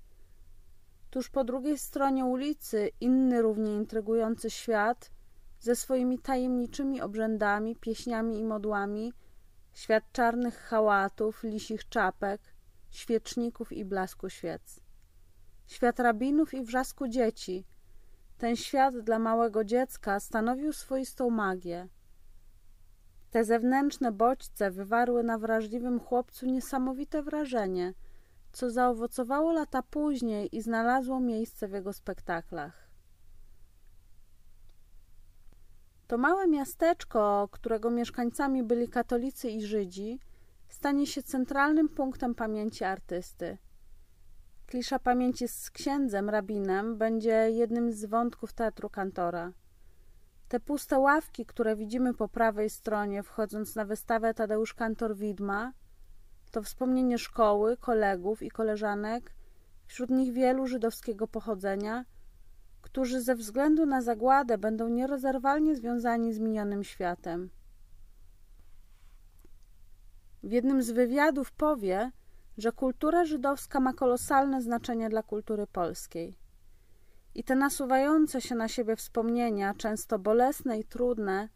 Tuż po drugiej stronie ulicy inny równie intrygujący świat ze swoimi tajemniczymi obrzędami, pieśniami i modłami, świat czarnych hałatów, lisich czapek, świeczników i blasku świec. Świat rabinów i wrzasku dzieci. Ten świat dla małego dziecka stanowił swoistą magię. Te zewnętrzne bodźce wywarły na wrażliwym chłopcu niesamowite wrażenie, co zaowocowało lata później i znalazło miejsce w jego spektaklach. To małe miasteczko, którego mieszkańcami byli katolicy i Żydzi, stanie się centralnym punktem pamięci artysty. Klisza pamięci z księdzem, rabinem, będzie jednym z wątków teatru kantora. Te puste ławki, które widzimy po prawej stronie, wchodząc na wystawę Tadeusz Kantor Widma, to wspomnienie szkoły, kolegów i koleżanek, wśród nich wielu żydowskiego pochodzenia, którzy ze względu na zagładę będą nierozerwalnie związani z minionym światem. W jednym z wywiadów powie, że kultura żydowska ma kolosalne znaczenie dla kultury polskiej. I te nasuwające się na siebie wspomnienia, często bolesne i trudne,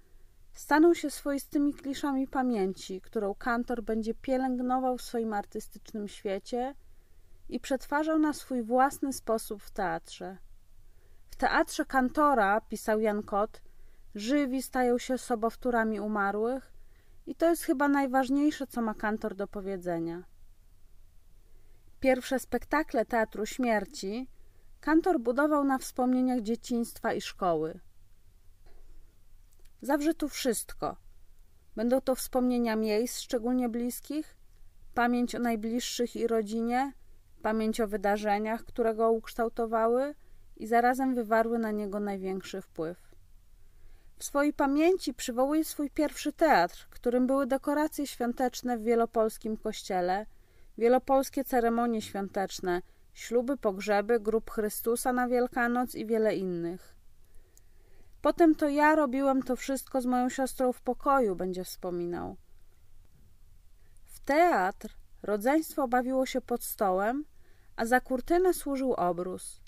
staną się swoistymi kliszami pamięci, którą kantor będzie pielęgnował w swoim artystycznym świecie i przetwarzał na swój własny sposób w teatrze. W teatrze kantora, pisał Jan Kot, żywi stają się sobowtórami umarłych i to jest chyba najważniejsze, co ma kantor do powiedzenia. Pierwsze spektakle Teatru Śmierci kantor budował na wspomnieniach dzieciństwa i szkoły. Zawrze tu wszystko. Będą to wspomnienia miejsc szczególnie bliskich, pamięć o najbliższych i rodzinie, pamięć o wydarzeniach, które go ukształtowały i zarazem wywarły na niego największy wpływ. W swojej pamięci przywołuje swój pierwszy teatr, którym były dekoracje świąteczne w wielopolskim kościele, wielopolskie ceremonie świąteczne, śluby, pogrzeby, grób Chrystusa na Wielkanoc i wiele innych. Potem to ja robiłem to wszystko z moją siostrą w pokoju, będzie wspominał. W teatr rodzeństwo bawiło się pod stołem, a za kurtynę służył obrus.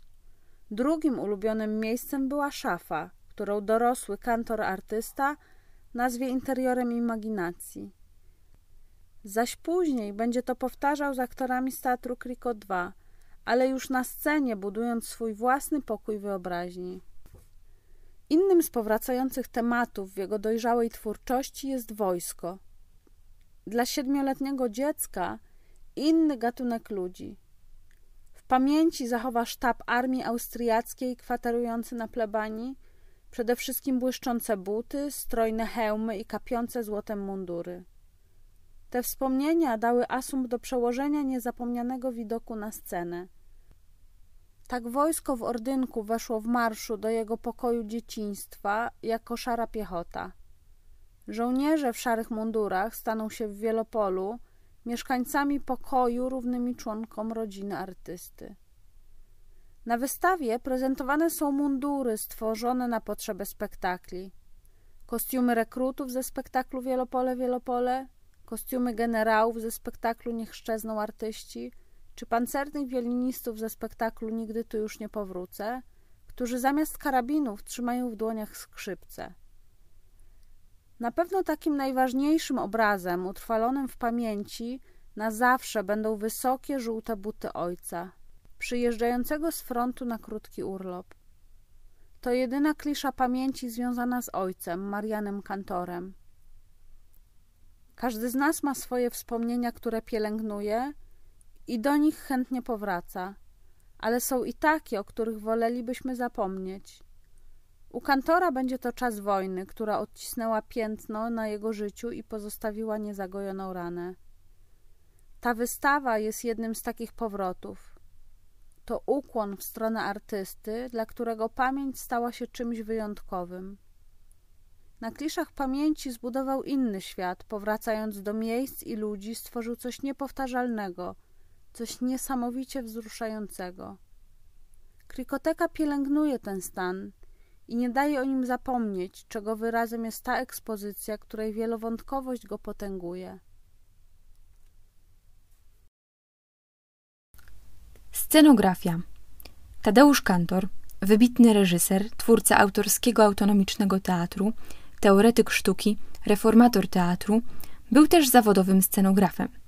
Drugim ulubionym miejscem była szafa, którą dorosły kantor artysta nazwie interiorem imaginacji. Zaś później będzie to powtarzał z aktorami z Teatru Kriko 2, ale już na scenie budując swój własny pokój wyobraźni. Innym z powracających tematów w jego dojrzałej twórczości jest wojsko. Dla siedmioletniego dziecka inny gatunek ludzi. W pamięci zachowa sztab armii austriackiej kwaterujący na plebanii, przede wszystkim błyszczące buty, strojne hełmy i kapiące złotem mundury. Te wspomnienia dały asumpt do przełożenia niezapomnianego widoku na scenę. Tak wojsko w Ordynku weszło w marszu do jego pokoju dzieciństwa jako szara piechota. Żołnierze w szarych mundurach staną się w Wielopolu mieszkańcami pokoju równymi członkom rodziny artysty. Na wystawie prezentowane są mundury stworzone na potrzeby spektakli. Kostiumy rekrutów ze spektaklu Wielopole Wielopole, kostiumy generałów ze spektaklu Niech szczezną artyści, czy pancernych wiolinistów ze spektaklu Nigdy tu już nie powrócę, którzy zamiast karabinów trzymają w dłoniach skrzypce. Na pewno takim najważniejszym obrazem, utrwalonym w pamięci, na zawsze będą wysokie, żółte buty ojca, przyjeżdżającego z frontu na krótki urlop. To jedyna klisza pamięci związana z ojcem, Marianem Kantorem. Każdy z nas ma swoje wspomnienia, które pielęgnuje i do nich chętnie powraca, ale są i takie, o których wolelibyśmy zapomnieć. U kantora będzie to czas wojny, która odcisnęła piętno na jego życiu i pozostawiła niezagojoną ranę. Ta wystawa jest jednym z takich powrotów. To ukłon w stronę artysty, dla którego pamięć stała się czymś wyjątkowym. Na kliszach pamięci zbudował inny świat, powracając do miejsc i ludzi, stworzył coś niepowtarzalnego, coś niesamowicie wzruszającego. Krikoteka pielęgnuje ten stan i nie daje o nim zapomnieć, czego wyrazem jest ta ekspozycja, której wielowątkowość go potęguje. Scenografia. Tadeusz Kantor, wybitny reżyser, twórca autorskiego autonomicznego teatru, teoretyk sztuki, reformator teatru, był też zawodowym scenografem.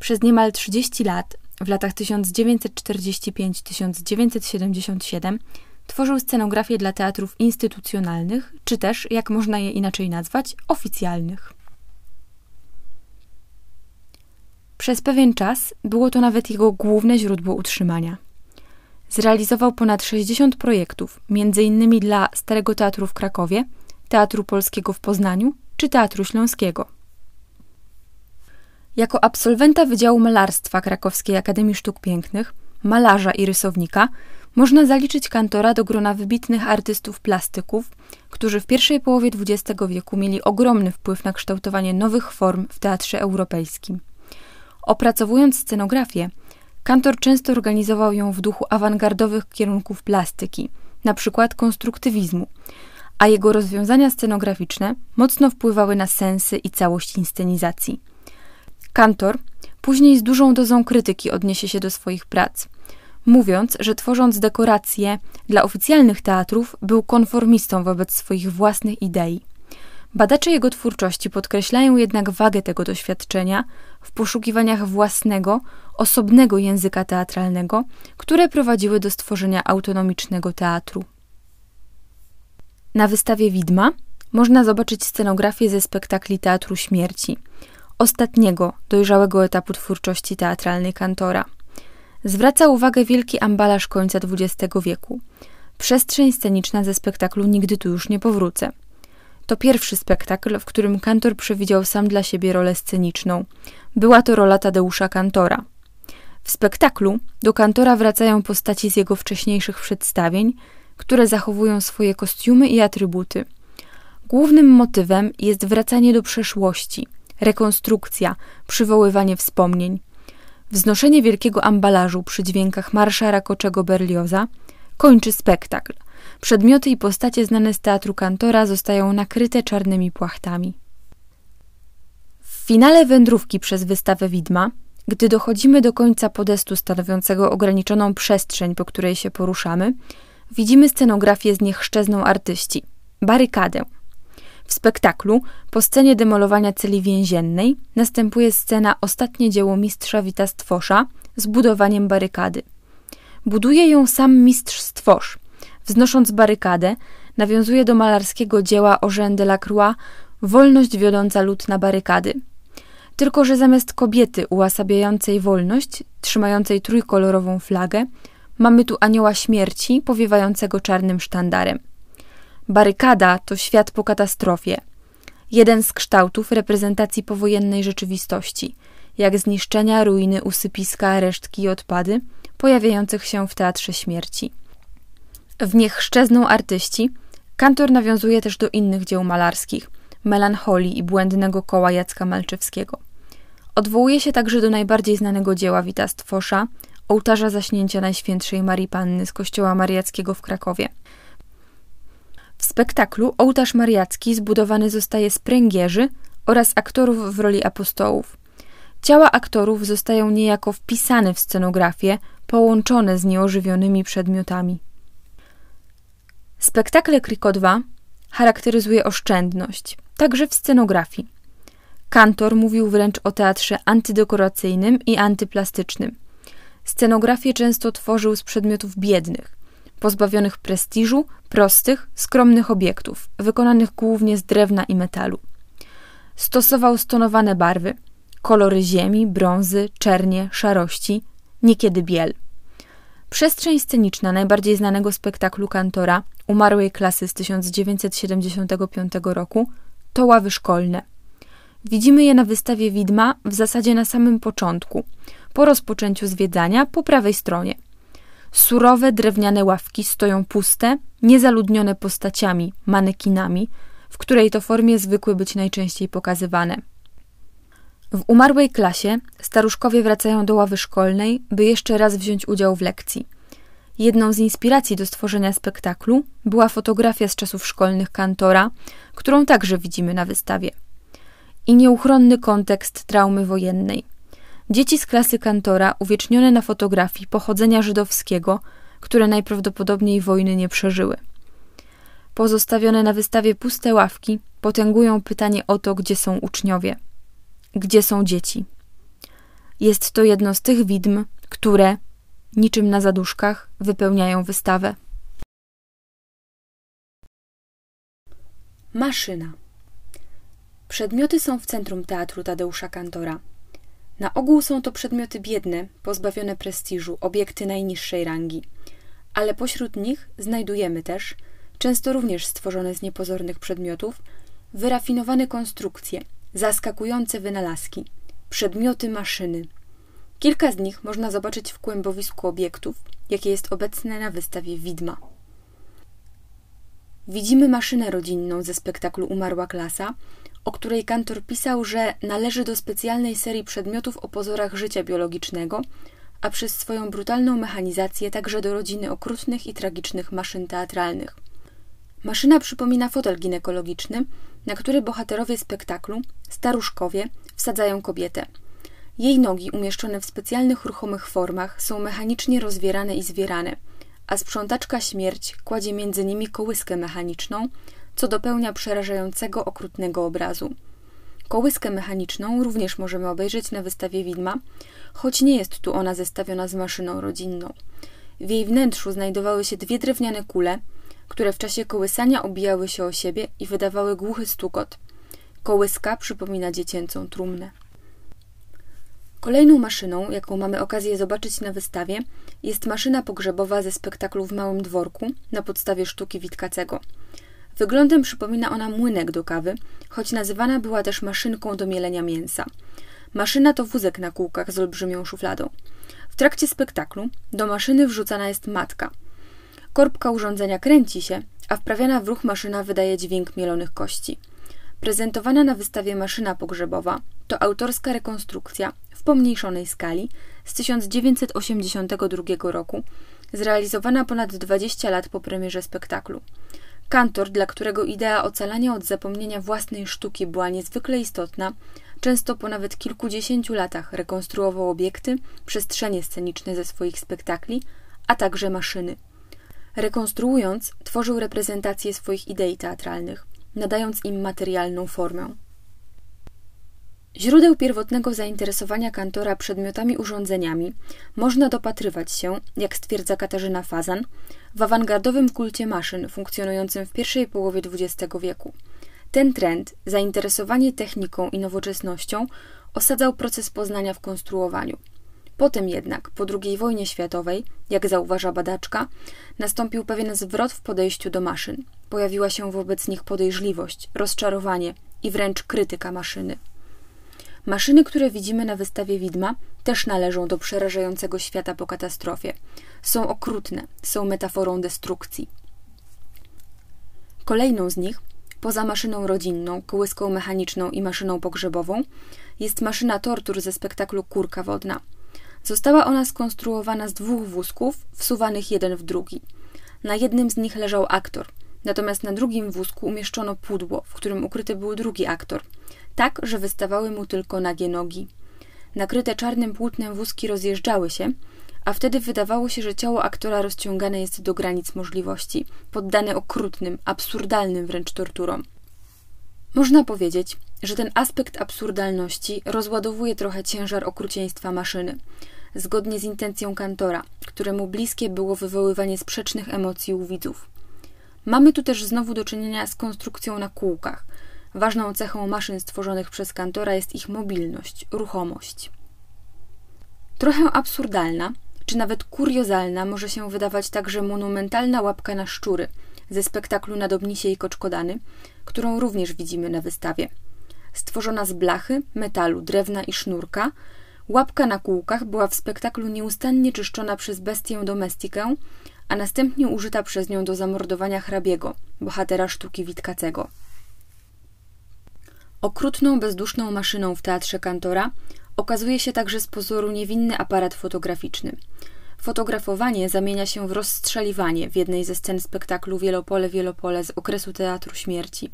Przez niemal 30 lat, w latach 1945-1977, tworzył scenografię dla teatrów instytucjonalnych, czy też, jak można je inaczej nazwać, oficjalnych. Przez pewien czas było to nawet jego główne źródło utrzymania. Zrealizował ponad 60 projektów, m.in. dla Starego Teatru w Krakowie, Teatru Polskiego w Poznaniu czy Teatru Śląskiego. Jako absolwenta Wydziału Malarstwa Krakowskiej Akademii Sztuk Pięknych, malarza i rysownika, można zaliczyć kantora do grona wybitnych artystów plastyków, którzy w pierwszej połowie XX wieku mieli ogromny wpływ na kształtowanie nowych form w teatrze europejskim. Opracowując scenografię, kantor często organizował ją w duchu awangardowych kierunków plastyki, przykład konstruktywizmu, a jego rozwiązania scenograficzne mocno wpływały na sensy i całość inscenizacji. Kantor później z dużą dozą krytyki odniesie się do swoich prac, mówiąc, że tworząc dekoracje dla oficjalnych teatrów, był konformistą wobec swoich własnych idei. Badacze jego twórczości podkreślają jednak wagę tego doświadczenia w poszukiwaniach własnego, osobnego języka teatralnego, które prowadziły do stworzenia autonomicznego teatru. Na wystawie Widma można zobaczyć scenografię ze spektakli Teatru Śmierci, ostatniego, dojrzałego etapu twórczości teatralnej kantora. Zwraca uwagę wielki ambalaż końca XX wieku. Przestrzeń sceniczna ze spektaklu Nigdy tu już nie powrócę. To pierwszy spektakl, w którym kantor przewidział sam dla siebie rolę sceniczną. Była to rola Tadeusza Kantora. W spektaklu do kantora wracają postaci z jego wcześniejszych przedstawień, które zachowują swoje kostiumy i atrybuty. Głównym motywem jest wracanie do przeszłości, rekonstrukcja, przywoływanie wspomnień. Wznoszenie wielkiego ambalażu przy dźwiękach marsza rakoczego Berlioza kończy spektakl. Przedmioty i postacie znane z teatru kantora zostają nakryte czarnymi płachtami. W finale wędrówki przez wystawę widma, gdy dochodzimy do końca podestu stanowiącego ograniczoną przestrzeń, po której się poruszamy, widzimy scenografię z niechszczezną artyści. barykadę. W spektaklu, po scenie demolowania celi więziennej, następuje scena Ostatnie dzieło mistrza Wita Stwosza z budowaniem barykady. Buduje ją sam mistrz Stwosz. Wznosząc barykadę, nawiązuje do malarskiego dzieła Eugène Delacroix Wolność wiodąca lud na barykady. Tylko, że zamiast kobiety ułasabiającej wolność, trzymającej trójkolorową flagę, mamy tu anioła śmierci powiewającego czarnym sztandarem. Barykada to świat po katastrofie. Jeden z kształtów reprezentacji powojennej rzeczywistości, jak zniszczenia, ruiny, usypiska, resztki i odpady pojawiających się w teatrze śmierci. W niech szczezną artyści, kantor nawiązuje też do innych dzieł malarskich, melancholii i błędnego koła Jacka Malczewskiego. Odwołuje się także do najbardziej znanego dzieła Wita Stwosza, ołtarza zaśnięcia Najświętszej Marii Panny z kościoła mariackiego w Krakowie – spektaklu ołtarz mariacki zbudowany zostaje z pręgierzy oraz aktorów w roli apostołów. Ciała aktorów zostają niejako wpisane w scenografię, połączone z nieożywionymi przedmiotami. Spektakle Kriko 2 charakteryzuje oszczędność, także w scenografii. Kantor mówił wręcz o teatrze antydekoracyjnym i antyplastycznym. Scenografię często tworzył z przedmiotów biednych, pozbawionych prestiżu, prostych, skromnych obiektów, wykonanych głównie z drewna i metalu. Stosował stonowane barwy, kolory ziemi, brązy, czernie, szarości, niekiedy biel. Przestrzeń sceniczna najbardziej znanego spektaklu Kantora, umarłej klasy z 1975 roku, to ławy szkolne. Widzimy je na wystawie widma w zasadzie na samym początku, po rozpoczęciu zwiedzania po prawej stronie – Surowe drewniane ławki stoją puste, niezaludnione postaciami, manekinami, w której to formie zwykły być najczęściej pokazywane. W umarłej klasie staruszkowie wracają do ławy szkolnej, by jeszcze raz wziąć udział w lekcji. Jedną z inspiracji do stworzenia spektaklu była fotografia z czasów szkolnych kantora, którą także widzimy na wystawie. I nieuchronny kontekst traumy wojennej. Dzieci z klasy kantora, uwiecznione na fotografii pochodzenia żydowskiego, które najprawdopodobniej wojny nie przeżyły. Pozostawione na wystawie puste ławki potęgują pytanie o to, gdzie są uczniowie, gdzie są dzieci. Jest to jedno z tych widm, które, niczym na zaduszkach, wypełniają wystawę. Maszyna. Przedmioty są w centrum teatru Tadeusza Kantora. Na ogół są to przedmioty biedne, pozbawione prestiżu, obiekty najniższej rangi. Ale pośród nich znajdujemy też, często również stworzone z niepozornych przedmiotów, wyrafinowane konstrukcje, zaskakujące wynalazki, przedmioty maszyny. Kilka z nich można zobaczyć w kłębowisku obiektów, jakie jest obecne na wystawie Widma. Widzimy maszynę rodzinną ze spektaklu Umarła klasa, o której kantor pisał, że należy do specjalnej serii przedmiotów o pozorach życia biologicznego, a przez swoją brutalną mechanizację także do rodziny okrutnych i tragicznych maszyn teatralnych. Maszyna przypomina fotel ginekologiczny, na który bohaterowie spektaklu, staruszkowie, wsadzają kobietę. Jej nogi, umieszczone w specjalnych ruchomych formach, są mechanicznie rozwierane i zwierane, a sprzątaczka śmierć kładzie między nimi kołyskę mechaniczną, co dopełnia przerażającego, okrutnego obrazu. Kołyskę mechaniczną również możemy obejrzeć na wystawie widma, choć nie jest tu ona zestawiona z maszyną rodzinną. W jej wnętrzu znajdowały się dwie drewniane kule, które w czasie kołysania obijały się o siebie i wydawały głuchy stukot. Kołyska przypomina dziecięcą trumnę. Kolejną maszyną, jaką mamy okazję zobaczyć na wystawie, jest maszyna pogrzebowa ze spektaklu w Małym Dworku na podstawie sztuki Witkacego. Wyglądem przypomina ona młynek do kawy, choć nazywana była też maszynką do mielenia mięsa. Maszyna to wózek na kółkach z olbrzymią szufladą. W trakcie spektaklu do maszyny wrzucana jest matka. Korbka urządzenia kręci się, a wprawiana w ruch maszyna wydaje dźwięk mielonych kości. Prezentowana na wystawie maszyna pogrzebowa to autorska rekonstrukcja w pomniejszonej skali z 1982 roku, zrealizowana ponad 20 lat po premierze spektaklu. Kantor, dla którego idea ocalania od zapomnienia własnej sztuki była niezwykle istotna, często po nawet kilkudziesięciu latach rekonstruował obiekty, przestrzenie sceniczne ze swoich spektakli, a także maszyny. Rekonstruując, tworzył reprezentacje swoich idei teatralnych, nadając im materialną formę. Źródeł pierwotnego zainteresowania kantora przedmiotami urządzeniami można dopatrywać się, jak stwierdza Katarzyna Fazan, w awangardowym kulcie maszyn funkcjonującym w pierwszej połowie XX wieku. Ten trend, zainteresowanie techniką i nowoczesnością, osadzał proces poznania w konstruowaniu. Potem jednak, po II wojnie światowej, jak zauważa badaczka, nastąpił pewien zwrot w podejściu do maszyn. Pojawiła się wobec nich podejrzliwość, rozczarowanie i wręcz krytyka maszyny. Maszyny, które widzimy na wystawie widma, też należą do przerażającego świata po katastrofie. Są okrutne, są metaforą destrukcji. Kolejną z nich, poza maszyną rodzinną, kołyską mechaniczną i maszyną pogrzebową, jest maszyna tortur ze spektaklu Kurka Wodna. Została ona skonstruowana z dwóch wózków, wsuwanych jeden w drugi. Na jednym z nich leżał aktor, natomiast na drugim wózku umieszczono pudło, w którym ukryty był drugi aktor – tak, że wystawały mu tylko nagie nogi. Nakryte czarnym płótnem wózki rozjeżdżały się, a wtedy wydawało się, że ciało aktora rozciągane jest do granic możliwości, poddane okrutnym, absurdalnym wręcz torturom. Można powiedzieć, że ten aspekt absurdalności rozładowuje trochę ciężar okrucieństwa maszyny, zgodnie z intencją kantora, któremu bliskie było wywoływanie sprzecznych emocji u widzów. Mamy tu też znowu do czynienia z konstrukcją na kółkach – Ważną cechą maszyn stworzonych przez kantora jest ich mobilność, ruchomość. Trochę absurdalna, czy nawet kuriozalna może się wydawać także monumentalna łapka na szczury ze spektaklu Nadobnisie i Koczkodany, którą również widzimy na wystawie. Stworzona z blachy, metalu, drewna i sznurka, łapka na kółkach była w spektaklu nieustannie czyszczona przez bestię domestikę, a następnie użyta przez nią do zamordowania hrabiego, bohatera sztuki Witkacego. Okrutną, bezduszną maszyną w teatrze Kantora okazuje się także z pozoru niewinny aparat fotograficzny. Fotografowanie zamienia się w rozstrzeliwanie w jednej ze scen spektaklu Wielopole, Wielopole z okresu Teatru Śmierci.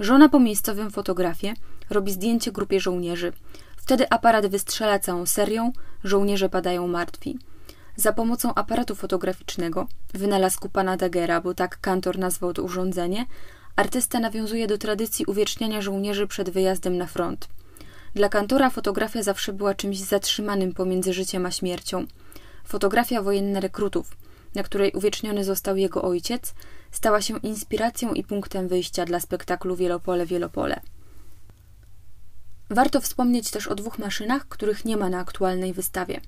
Żona po miejscowym fotografie robi zdjęcie grupie żołnierzy. Wtedy aparat wystrzela całą serią, żołnierze padają martwi. Za pomocą aparatu fotograficznego, wynalazku pana Dagera, bo tak kantor nazwał to urządzenie, artysta nawiązuje do tradycji uwieczniania żołnierzy przed wyjazdem na front. Dla kantora fotografia zawsze była czymś zatrzymanym pomiędzy życiem a śmiercią. Fotografia wojenna rekrutów, na której uwieczniony został jego ojciec, stała się inspiracją i punktem wyjścia dla spektaklu Wielopole Wielopole. Warto wspomnieć też o dwóch maszynach, których nie ma na aktualnej wystawie.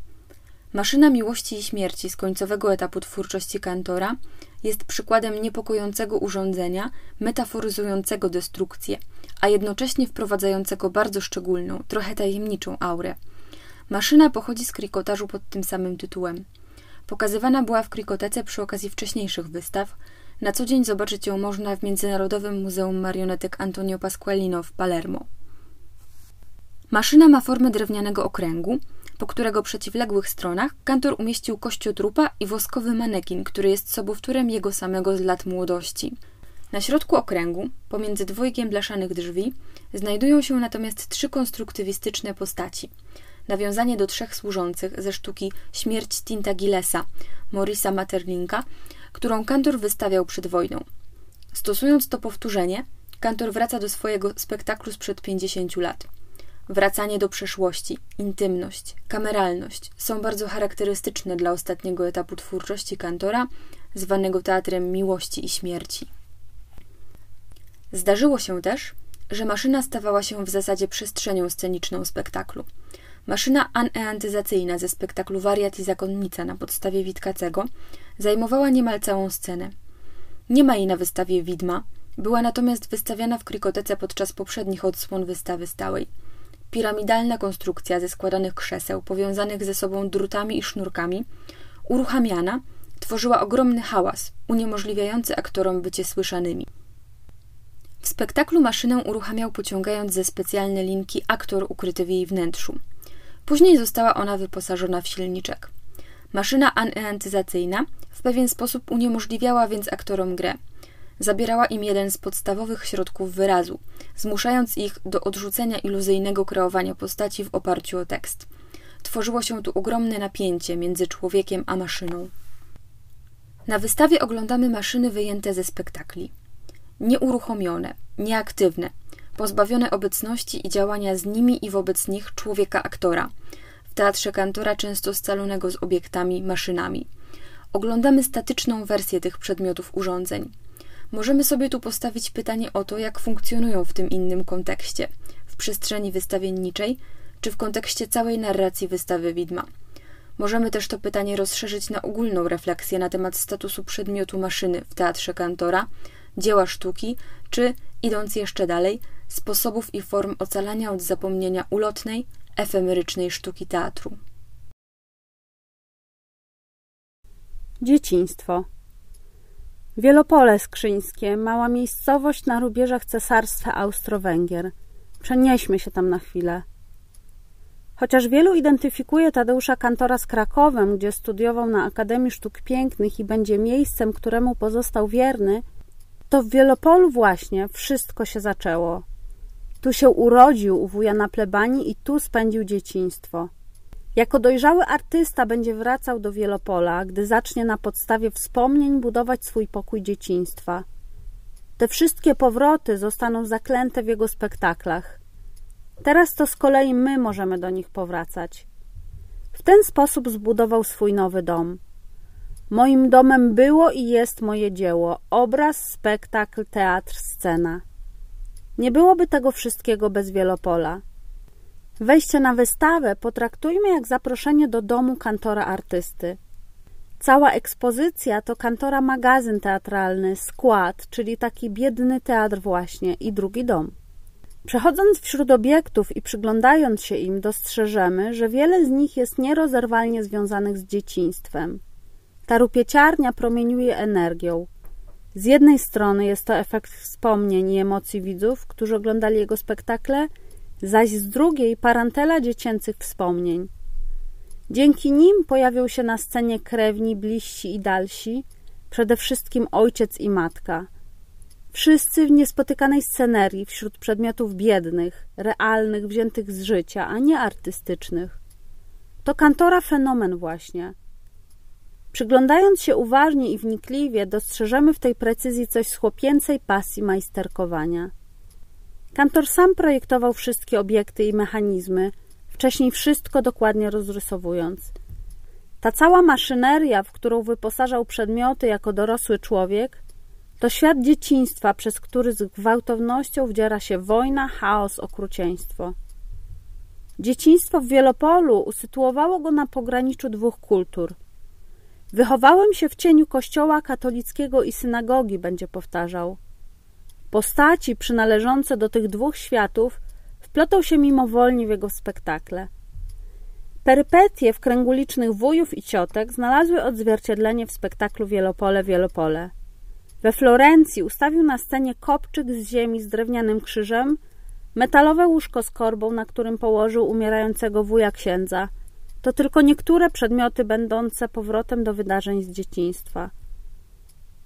Maszyna miłości i śmierci z końcowego etapu twórczości kantora jest przykładem niepokojącego urządzenia, metaforyzującego destrukcję, a jednocześnie wprowadzającego bardzo szczególną, trochę tajemniczą aurę. Maszyna pochodzi z krikotażu pod tym samym tytułem. Pokazywana była w krikotece przy okazji wcześniejszych wystaw. Na co dzień zobaczyć ją można w Międzynarodowym Muzeum Marionetek Antonio Pasqualino w Palermo. Maszyna ma formę drewnianego okręgu, po którego przeciwległych stronach kantor umieścił kościotrupa i woskowy manekin, który jest sobowtórem jego samego z lat młodości. Na środku okręgu, pomiędzy dwojgiem blaszanych drzwi, znajdują się natomiast trzy konstruktywistyczne postaci. Nawiązanie do trzech służących ze sztuki Śmierć Tinta Gillesa, Morisa Materlinka, którą kantor wystawiał przed wojną. Stosując to powtórzenie, kantor wraca do swojego spektaklu sprzed 50 lat. Wracanie do przeszłości, intymność, kameralność są bardzo charakterystyczne dla ostatniego etapu twórczości kantora, zwanego teatrem miłości i śmierci. Zdarzyło się też, że maszyna stawała się w zasadzie przestrzenią sceniczną spektaklu. Maszyna aneantyzacyjna ze spektaklu Wariat i Zakonnica na podstawie Witkacego zajmowała niemal całą scenę. Nie ma jej na wystawie widma, była natomiast wystawiana w Krikotece podczas poprzednich odsłon wystawy stałej – Piramidalna konstrukcja ze składanych krzeseł, powiązanych ze sobą drutami i sznurkami, uruchamiana, tworzyła ogromny hałas, uniemożliwiający aktorom bycie słyszanymi. W spektaklu maszynę uruchamiał pociągając ze specjalne linki aktor ukryty w jej wnętrzu. Później została ona wyposażona w silniczek. Maszyna aneantyzacyjna w pewien sposób uniemożliwiała więc aktorom grę – zabierała im jeden z podstawowych środków wyrazu, zmuszając ich do odrzucenia iluzyjnego kreowania postaci w oparciu o tekst. Tworzyło się tu ogromne napięcie między człowiekiem a maszyną. Na wystawie oglądamy maszyny wyjęte ze spektakli. Nieuruchomione, nieaktywne, pozbawione obecności i działania z nimi i wobec nich człowieka aktora. W teatrze kantora często scalonego z obiektami, maszynami. Oglądamy statyczną wersję tych przedmiotów urządzeń. Możemy sobie tu postawić pytanie o to, jak funkcjonują w tym innym kontekście, w przestrzeni wystawienniczej, czy w kontekście całej narracji wystawy widma. Możemy też to pytanie rozszerzyć na ogólną refleksję na temat statusu przedmiotu maszyny w teatrze kantora, dzieła sztuki, czy, idąc jeszcze dalej, sposobów i form ocalania od zapomnienia ulotnej, efemerycznej sztuki teatru. Dzieciństwo. Wielopole Skrzyńskie, mała miejscowość na rubieżach Cesarstwa Austro-Węgier. Przenieśmy się tam na chwilę. Chociaż wielu identyfikuje Tadeusza Kantora z Krakowem, gdzie studiował na Akademii Sztuk Pięknych i będzie miejscem, któremu pozostał wierny, to w Wielopolu właśnie wszystko się zaczęło. Tu się urodził u wuja na plebanii i tu spędził dzieciństwo. Jako dojrzały artysta będzie wracał do Wielopola, gdy zacznie na podstawie wspomnień budować swój pokój dzieciństwa. Te wszystkie powroty zostaną zaklęte w jego spektaklach. Teraz to z kolei my możemy do nich powracać. W ten sposób zbudował swój nowy dom. Moim domem było i jest moje dzieło obraz, spektakl, teatr, scena. Nie byłoby tego wszystkiego bez Wielopola. Wejście na wystawę potraktujmy jak zaproszenie do domu kantora artysty. Cała ekspozycja to kantora magazyn teatralny, skład, czyli taki biedny teatr właśnie i drugi dom. Przechodząc wśród obiektów i przyglądając się im, dostrzeżemy, że wiele z nich jest nierozerwalnie związanych z dzieciństwem. Ta rupieciarnia promieniuje energią. Z jednej strony jest to efekt wspomnień i emocji widzów, którzy oglądali jego spektakle, zaś z drugiej parantela dziecięcych wspomnień. Dzięki nim pojawią się na scenie krewni, bliżsi i dalsi, przede wszystkim ojciec i matka. Wszyscy w niespotykanej scenerii wśród przedmiotów biednych, realnych, wziętych z życia, a nie artystycznych. To kantora fenomen właśnie. Przyglądając się uważnie i wnikliwie, dostrzeżemy w tej precyzji coś z chłopięcej pasji majsterkowania. Kantor sam projektował wszystkie obiekty i mechanizmy, wcześniej wszystko dokładnie rozrysowując. Ta cała maszyneria, w którą wyposażał przedmioty jako dorosły człowiek, to świat dzieciństwa, przez który z gwałtownością wdziera się wojna, chaos, okrucieństwo. Dzieciństwo w Wielopolu usytuowało go na pograniczu dwóch kultur. Wychowałem się w cieniu kościoła katolickiego i synagogi, będzie powtarzał. Postaci przynależące do tych dwóch światów wplotą się mimowolnie w jego spektakle. Perypetie w kręgu licznych wujów i ciotek znalazły odzwierciedlenie w spektaklu Wielopole Wielopole. We Florencji ustawił na scenie kopczyk z ziemi z drewnianym krzyżem, metalowe łóżko z korbą, na którym położył umierającego wuja księdza. To tylko niektóre przedmioty będące powrotem do wydarzeń z dzieciństwa.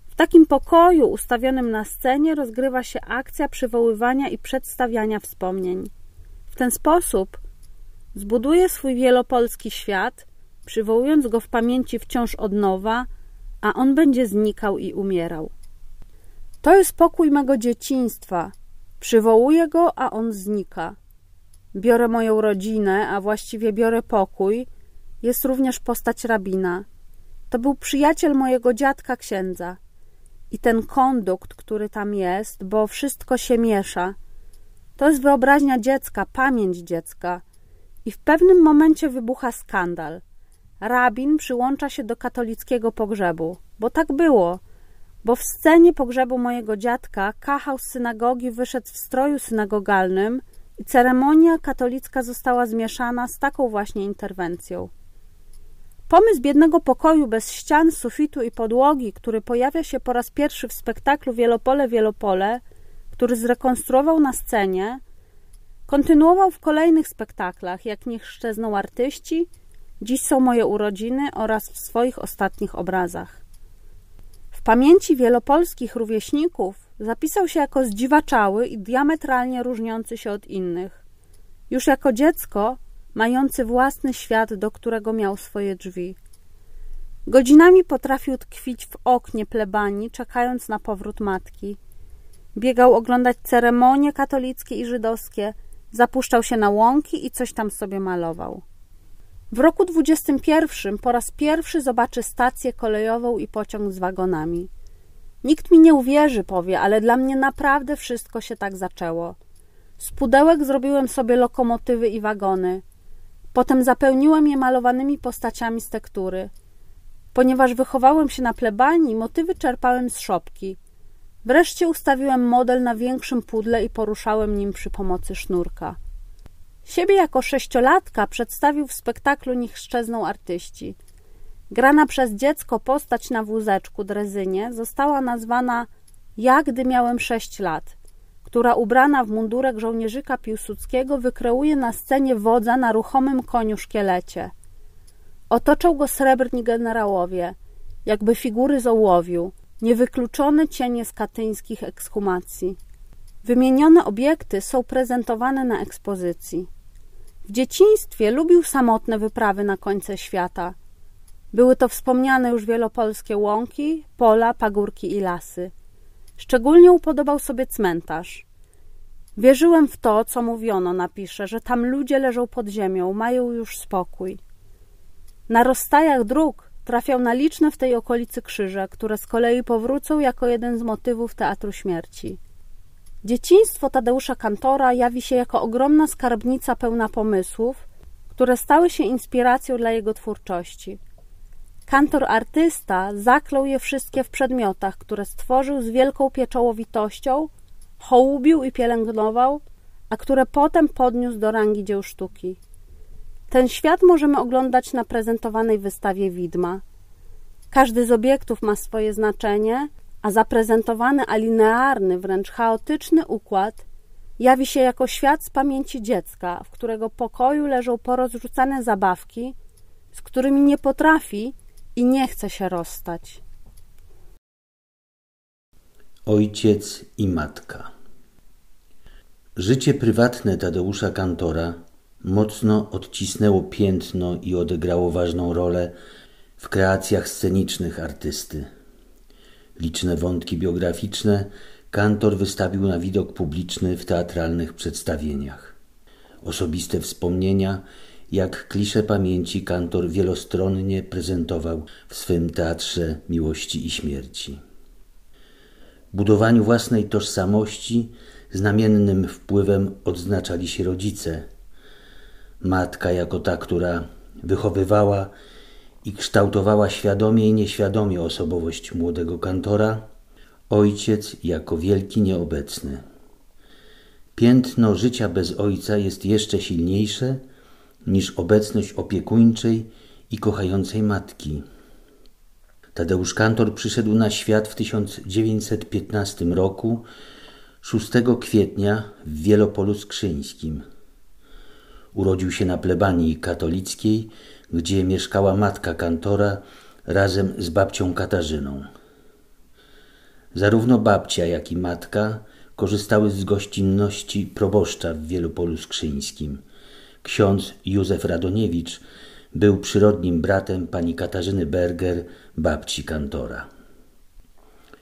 W takim pokoju ustawionym na scenie rozgrywa się akcja przywoływania i przedstawiania wspomnień. W ten sposób zbuduje swój wielopolski świat, przywołując go w pamięci wciąż od nowa, a on będzie znikał i umierał. To jest pokój mego dzieciństwa. Przywołuję go, a on znika. Biorę moją rodzinę, a właściwie biorę pokój. Jest również postać rabina. To był przyjaciel mojego dziadka księdza. I ten kondukt, który tam jest, bo wszystko się miesza. To jest wyobraźnia dziecka, pamięć dziecka. I w pewnym momencie wybucha skandal. Rabin przyłącza się do katolickiego pogrzebu, bo tak było bo w scenie pogrzebu mojego dziadka kachał z synagogi wyszedł w stroju synagogalnym ceremonia katolicka została zmieszana z taką właśnie interwencją. Pomysł biednego pokoju bez ścian, sufitu i podłogi, który pojawia się po raz pierwszy w spektaklu Wielopole Wielopole, który zrekonstruował na scenie, kontynuował w kolejnych spektaklach, jak niech szczezną artyści, dziś są moje urodziny oraz w swoich ostatnich obrazach. W pamięci wielopolskich rówieśników zapisał się jako zdziwaczały i diametralnie różniący się od innych. Już jako dziecko mający własny świat, do którego miał swoje drzwi. Godzinami potrafił tkwić w oknie plebanii, czekając na powrót matki. Biegał oglądać ceremonie katolickie i żydowskie, zapuszczał się na łąki i coś tam sobie malował. W roku 21 po raz pierwszy zobaczy stację kolejową i pociąg z wagonami. Nikt mi nie uwierzy, powie, ale dla mnie naprawdę wszystko się tak zaczęło. Z pudełek zrobiłem sobie lokomotywy i wagony. Potem zapełniłem je malowanymi postaciami z tektury. Ponieważ wychowałem się na plebanii, motywy czerpałem z szopki. Wreszcie ustawiłem model na większym pudle i poruszałem nim przy pomocy sznurka. Siebie jako sześciolatka przedstawił w spektaklu Niech szczezną artyści. Grana przez dziecko postać na wózeczku drezynie została nazwana Ja, gdy miałem sześć lat, która ubrana w mundurek żołnierzyka Piłsudskiego wykreuje na scenie wodza na ruchomym koniu szkielecie. Otoczą go srebrni generałowie, jakby figury z ołowiu, niewykluczone cienie z katyńskich ekshumacji. Wymienione obiekty są prezentowane na ekspozycji. W dzieciństwie lubił samotne wyprawy na końce świata. Były to wspomniane już wielopolskie łąki, pola, pagórki i lasy. Szczególnie upodobał sobie cmentarz. Wierzyłem w to, co mówiono, napisze, że tam ludzie leżą pod ziemią, mają już spokój. Na rozstajach dróg trafiał na liczne w tej okolicy krzyże, które z kolei powrócą jako jeden z motywów Teatru Śmierci. Dzieciństwo Tadeusza Kantora jawi się jako ogromna skarbnica pełna pomysłów, które stały się inspiracją dla jego twórczości. Kantor artysta zaklął je wszystkie w przedmiotach, które stworzył z wielką pieczołowitością, hołubił i pielęgnował, a które potem podniósł do rangi dzieł sztuki. Ten świat możemy oglądać na prezentowanej wystawie widma. Każdy z obiektów ma swoje znaczenie, a zaprezentowany alinearny, wręcz chaotyczny układ jawi się jako świat z pamięci dziecka, w którego pokoju leżą porozrzucane zabawki, z którymi nie potrafi i nie chce się rozstać. Ojciec i matka. Życie prywatne Tadeusza Kantora mocno odcisnęło piętno i odegrało ważną rolę w kreacjach scenicznych artysty. Liczne wątki biograficzne kantor wystawił na widok publiczny w teatralnych przedstawieniach. Osobiste wspomnienia, jak klisze pamięci, kantor wielostronnie prezentował w swym teatrze miłości i śmierci. Budowaniu własnej tożsamości znamiennym wpływem odznaczali się rodzice. Matka jako ta, która wychowywała i kształtowała świadomie i nieświadomie osobowość młodego kantora, ojciec jako wielki nieobecny. Piętno życia bez ojca jest jeszcze silniejsze niż obecność opiekuńczej i kochającej matki. Tadeusz Kantor przyszedł na świat w 1915 roku, 6 kwietnia w Wielopolu Skrzyńskim. Urodził się na plebanii katolickiej gdzie mieszkała matka kantora razem z babcią Katarzyną. Zarówno babcia, jak i matka korzystały z gościnności proboszcza w Wielopolu Skrzyńskim. Ksiądz Józef Radoniewicz był przyrodnim bratem pani Katarzyny Berger, babci kantora.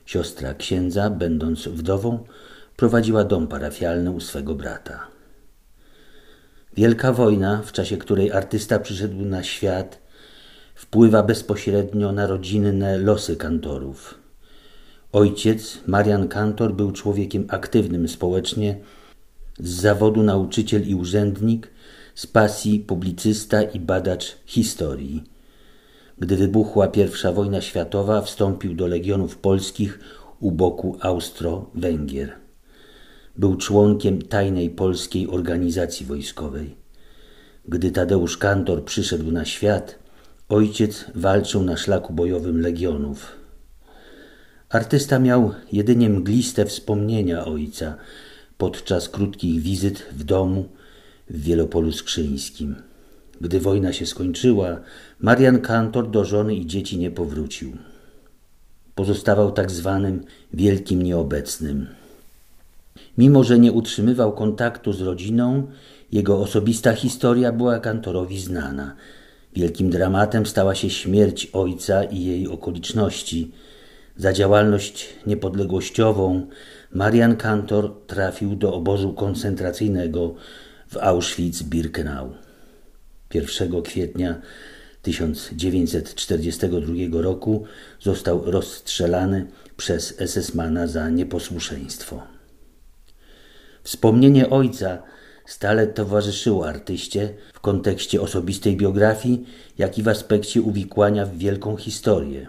Siostra księdza, będąc wdową, prowadziła dom parafialny u swego brata. Wielka wojna, w czasie której artysta przyszedł na świat, wpływa bezpośrednio na rodzinne losy kantorów. Ojciec, Marian Kantor, był człowiekiem aktywnym społecznie, z zawodu nauczyciel i urzędnik, z pasji publicysta i badacz historii. Gdy wybuchła I wojna światowa, wstąpił do legionów polskich u boku Austro-Węgier. Był członkiem tajnej polskiej organizacji wojskowej. Gdy Tadeusz Kantor przyszedł na świat, ojciec walczył na szlaku bojowym legionów. Artysta miał jedynie mgliste wspomnienia ojca podczas krótkich wizyt w domu w Wielopolu Skrzyńskim. Gdy wojna się skończyła, Marian Kantor do żony i dzieci nie powrócił. Pozostawał tak zwanym wielkim nieobecnym. Mimo, że nie utrzymywał kontaktu z rodziną, jego osobista historia była kantorowi znana. Wielkim dramatem stała się śmierć ojca i jej okoliczności. Za działalność niepodległościową Marian Kantor trafił do obozu koncentracyjnego w Auschwitz-Birkenau. 1 kwietnia 1942 roku został rozstrzelany przez SS-mana za nieposłuszeństwo. Wspomnienie ojca stale towarzyszyło artyście w kontekście osobistej biografii, jak i w aspekcie uwikłania w wielką historię.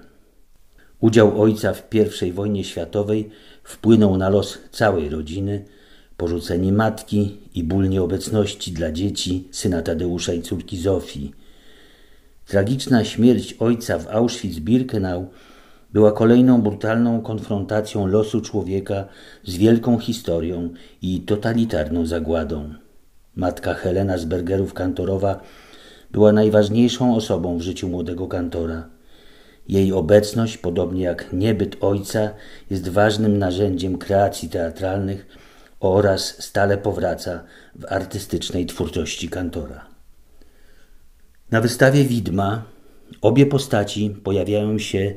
Udział ojca w I wojnie światowej wpłynął na los całej rodziny, porzucenie matki i ból nieobecności dla dzieci, syna Tadeusza i córki Zofii. Tragiczna śmierć ojca w Auschwitz-Birkenau była kolejną brutalną konfrontacją losu człowieka z wielką historią i totalitarną zagładą. Matka Helena z Bergerów Kantorowa była najważniejszą osobą w życiu młodego kantora. Jej obecność, podobnie jak niebyt ojca, jest ważnym narzędziem kreacji teatralnych oraz stale powraca w artystycznej twórczości kantora. Na wystawie Widma obie postaci pojawiają się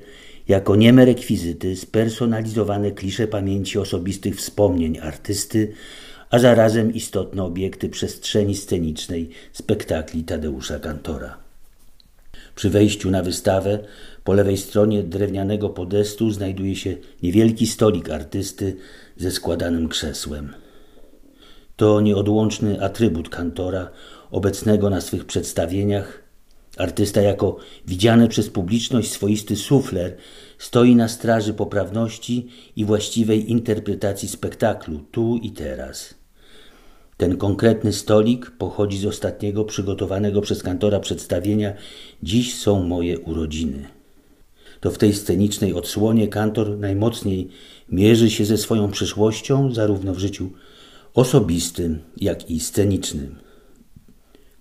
jako nieme rekwizyty spersonalizowane klisze pamięci osobistych wspomnień artysty, a zarazem istotne obiekty przestrzeni scenicznej spektakli Tadeusza Kantora. Przy wejściu na wystawę po lewej stronie drewnianego podestu znajduje się niewielki stolik artysty ze składanym krzesłem. To nieodłączny atrybut kantora, obecnego na swych przedstawieniach. Artysta, jako widziany przez publiczność swoisty sufler, stoi na straży poprawności i właściwej interpretacji spektaklu tu i teraz. Ten konkretny stolik pochodzi z ostatniego przygotowanego przez kantora przedstawienia Dziś są moje urodziny. To w tej scenicznej odsłonie kantor najmocniej mierzy się ze swoją przyszłością, zarówno w życiu osobistym, jak i scenicznym.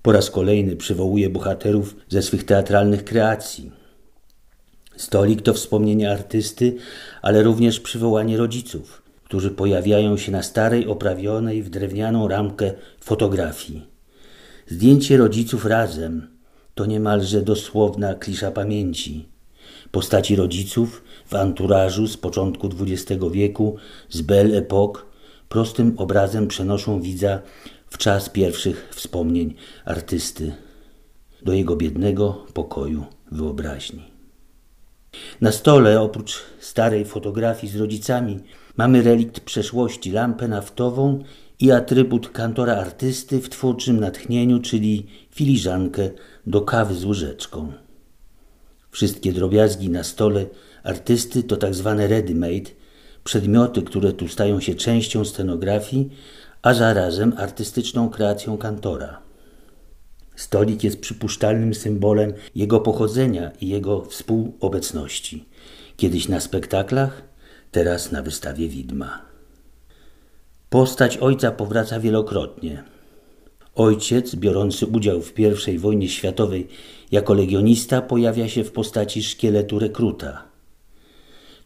Po raz kolejny przywołuje bohaterów ze swych teatralnych kreacji. Stolik to wspomnienie artysty, ale również przywołanie rodziców, którzy pojawiają się na starej, oprawionej w drewnianą ramkę fotografii. Zdjęcie rodziców razem to niemalże dosłowna klisza pamięci. Postaci rodziców w anturażu z początku XX wieku, z Belle Époque, prostym obrazem przenoszą widza w czas pierwszych wspomnień artysty do jego biednego pokoju wyobraźni. Na stole, oprócz starej fotografii z rodzicami, mamy relikt przeszłości, lampę naftową i atrybut kantora artysty w twórczym natchnieniu, czyli filiżankę do kawy z łyżeczką. Wszystkie drobiazgi na stole artysty to tak zwane ready-made, przedmioty, które tu stają się częścią scenografii, a zarazem artystyczną kreacją kantora. Stolik jest przypuszczalnym symbolem jego pochodzenia i jego współobecności. Kiedyś na spektaklach, teraz na wystawie widma. Postać ojca powraca wielokrotnie. Ojciec, biorący udział w I wojnie światowej jako legionista, pojawia się w postaci szkieletu rekruta.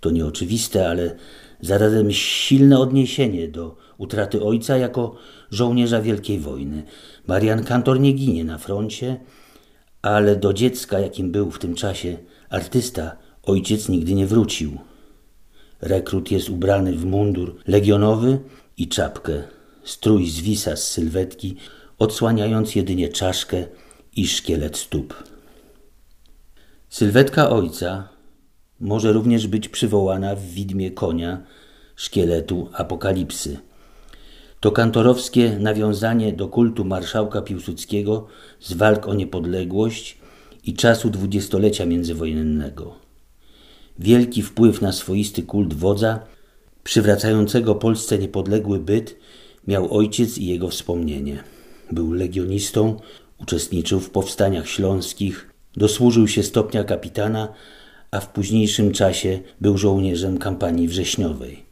To nieoczywiste, ale zarazem silne odniesienie do utraty ojca jako żołnierza Wielkiej Wojny. Marian Kantor nie ginie na froncie, ale do dziecka, jakim był w tym czasie artysta, ojciec nigdy nie wrócił. Rekrut jest ubrany w mundur legionowy i czapkę. Strój zwisa z sylwetki, odsłaniając jedynie czaszkę i szkielet stóp. Sylwetka ojca może również być przywołana w widmie konia, szkieletu apokalipsy. To kantorowskie nawiązanie do kultu marszałka Piłsudskiego z walk o niepodległość i czasu dwudziestolecia międzywojennego. Wielki wpływ na swoisty kult wodza, przywracającego Polsce niepodległy byt, miał ojciec i jego wspomnienie. Był legionistą, uczestniczył w powstaniach śląskich, dosłużył się stopnia kapitana, a w późniejszym czasie był żołnierzem kampanii wrześniowej.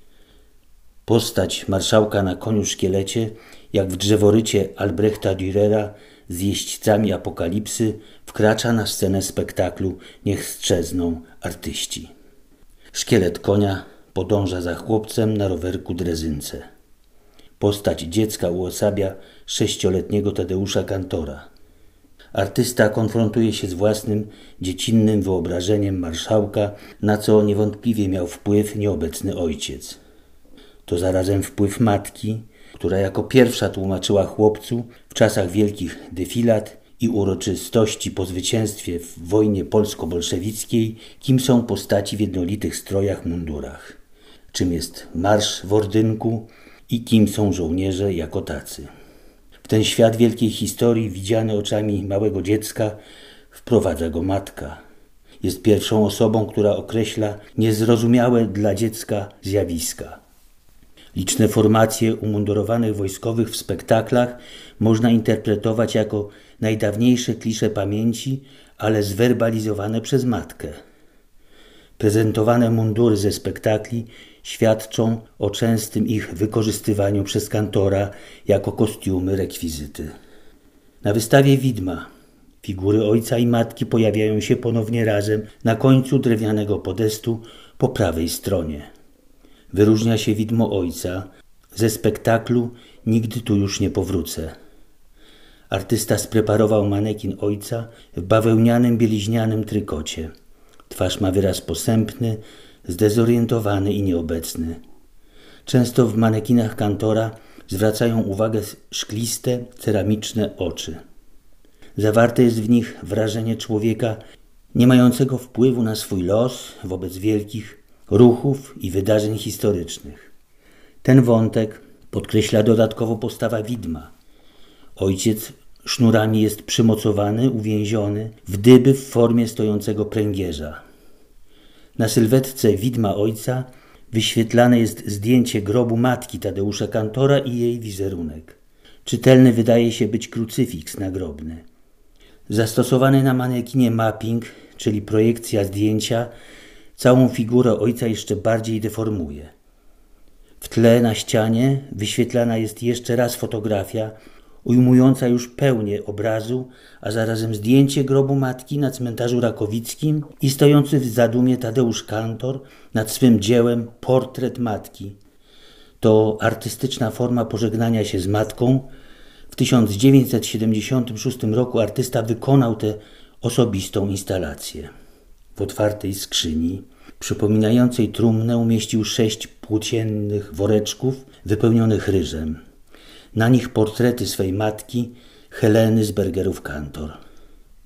Postać marszałka na koniu szkielecie, jak w drzeworycie Albrechta Dürera z jeźdźcami apokalipsy, wkracza na scenę spektaklu Niech strzezną artyści. Szkielet konia podąża za chłopcem na rowerku drezynce. Postać dziecka uosabia sześcioletniego Tadeusza Kantora. artysta konfrontuje się z własnym dziecinnym wyobrażeniem marszałka, na co niewątpliwie miał wpływ nieobecny ojciec. To zarazem wpływ matki, która jako pierwsza tłumaczyła chłopcu w czasach wielkich defilat i uroczystości po zwycięstwie w wojnie polsko-bolszewickiej, kim są postaci w jednolitych strojach, mundurach, czym jest marsz w ordynku i kim są żołnierze jako tacy. W ten świat wielkiej historii, widziany oczami małego dziecka, wprowadza go matka. Jest pierwszą osobą, która określa niezrozumiałe dla dziecka zjawiska. Liczne formacje umundurowanych wojskowych w spektaklach można interpretować jako najdawniejsze klisze pamięci, ale zwerbalizowane przez matkę. Prezentowane mundury ze spektakli świadczą o częstym ich wykorzystywaniu przez kantora jako kostiumy, rekwizyty. Na wystawie widma figury ojca i matki pojawiają się ponownie razem na końcu drewnianego podestu po prawej stronie. Wyróżnia się widmo ojca. Ze spektaklu nigdy tu już nie powrócę. Artysta spreparował manekin ojca w bawełnianym bieliźnianym trykocie. Twarz ma wyraz posępny, zdezorientowany i nieobecny. Często w manekinach kantora zwracają uwagę szkliste, ceramiczne oczy. Zawarte jest w nich wrażenie człowieka nie mającego wpływu na swój los wobec wielkich ruchów i wydarzeń historycznych. Ten wątek podkreśla dodatkowo postawa widma. Ojciec sznurami jest przymocowany, uwięziony w dyby w formie stojącego pręgierza. Na sylwetce widma ojca wyświetlane jest zdjęcie grobu matki Tadeusza Kantora i jej wizerunek. Czytelny wydaje się być krucyfiks nagrobny. Zastosowany na manekinie mapping, czyli projekcja zdjęcia, całą figurę ojca jeszcze bardziej deformuje. W tle na ścianie wyświetlana jest jeszcze raz fotografia ujmująca już pełnię obrazu, a zarazem zdjęcie grobu matki na cmentarzu rakowickim i stojący w zadumie Tadeusz Kantor nad swym dziełem Portret Matki. To artystyczna forma pożegnania się z matką. W 1976 roku artysta wykonał tę osobistą instalację. W otwartej skrzyni, przypominającej trumnę, umieścił sześć płóciennych woreczków wypełnionych ryżem. Na nich portrety swej matki, Heleny z Bergerów Kantor.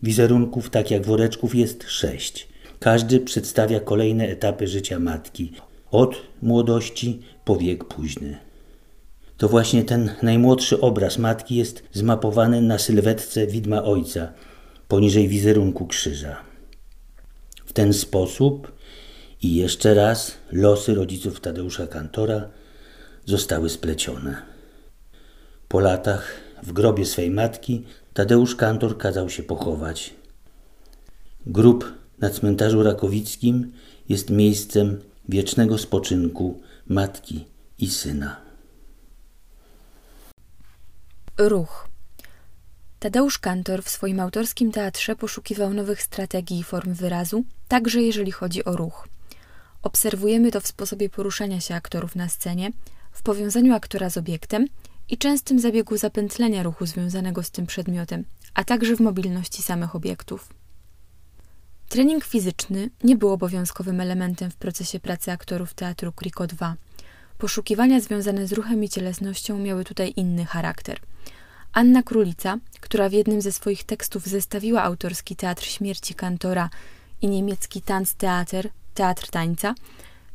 Wizerunków, tak jak woreczków, jest sześć. Każdy przedstawia kolejne etapy życia matki, od młodości po wiek późny. To właśnie ten najmłodszy obraz matki jest zmapowany na sylwetce widma ojca, poniżej wizerunku krzyża. W ten sposób i jeszcze raz losy rodziców Tadeusza Kantora zostały splecione. Po latach w grobie swej matki Tadeusz Kantor kazał się pochować. Grób na cmentarzu rakowickim jest miejscem wiecznego spoczynku matki i syna. Ruch. Tadeusz Kantor w swoim autorskim teatrze poszukiwał nowych strategii i form wyrazu, także jeżeli chodzi o ruch. Obserwujemy to w sposobie poruszania się aktorów na scenie, w powiązaniu aktora z obiektem i częstym zabiegu zapętlenia ruchu związanego z tym przedmiotem, a także w mobilności samych obiektów. Trening fizyczny nie był obowiązkowym elementem w procesie pracy aktorów teatru Kriko 2. Poszukiwania związane z ruchem i cielesnością miały tutaj inny charakter. Anna Królica, która w jednym ze swoich tekstów zestawiła autorski Teatr Śmierci Kantora i niemiecki Tanztheater, Teatr Tańca,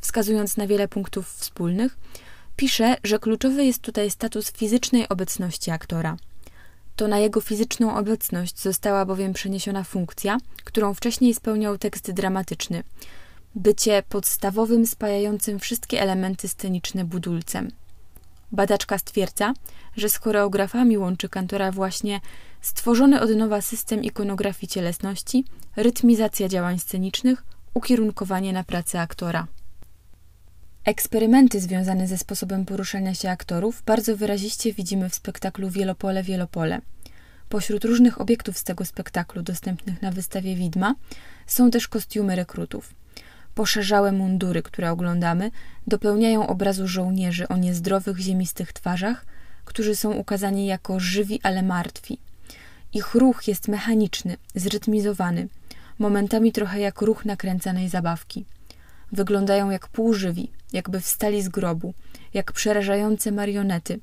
wskazując na wiele punktów wspólnych, Pisze, że kluczowy jest tutaj status fizycznej obecności aktora. To na jego fizyczną obecność została bowiem przeniesiona funkcja, którą wcześniej spełniał tekst dramatyczny bycie podstawowym spajającym wszystkie elementy sceniczne budulcem. Badaczka stwierdza, że z choreografami łączy kantora właśnie stworzony od nowa system ikonografii cielesności, rytmizacja działań scenicznych, ukierunkowanie na pracę aktora. Eksperymenty związane ze sposobem poruszania się aktorów bardzo wyraziście widzimy w spektaklu Wielopole, Wielopole. Pośród różnych obiektów z tego spektaklu dostępnych na wystawie Widma są też kostiumy rekrutów. Poszerzałe mundury, które oglądamy, dopełniają obrazu żołnierzy o niezdrowych, ziemistych twarzach, którzy są ukazani jako żywi, ale martwi. Ich ruch jest mechaniczny, zrytmizowany, momentami trochę jak ruch nakręcanej zabawki. Wyglądają jak półżywi, jakby wstali z grobu, jak przerażające marionety,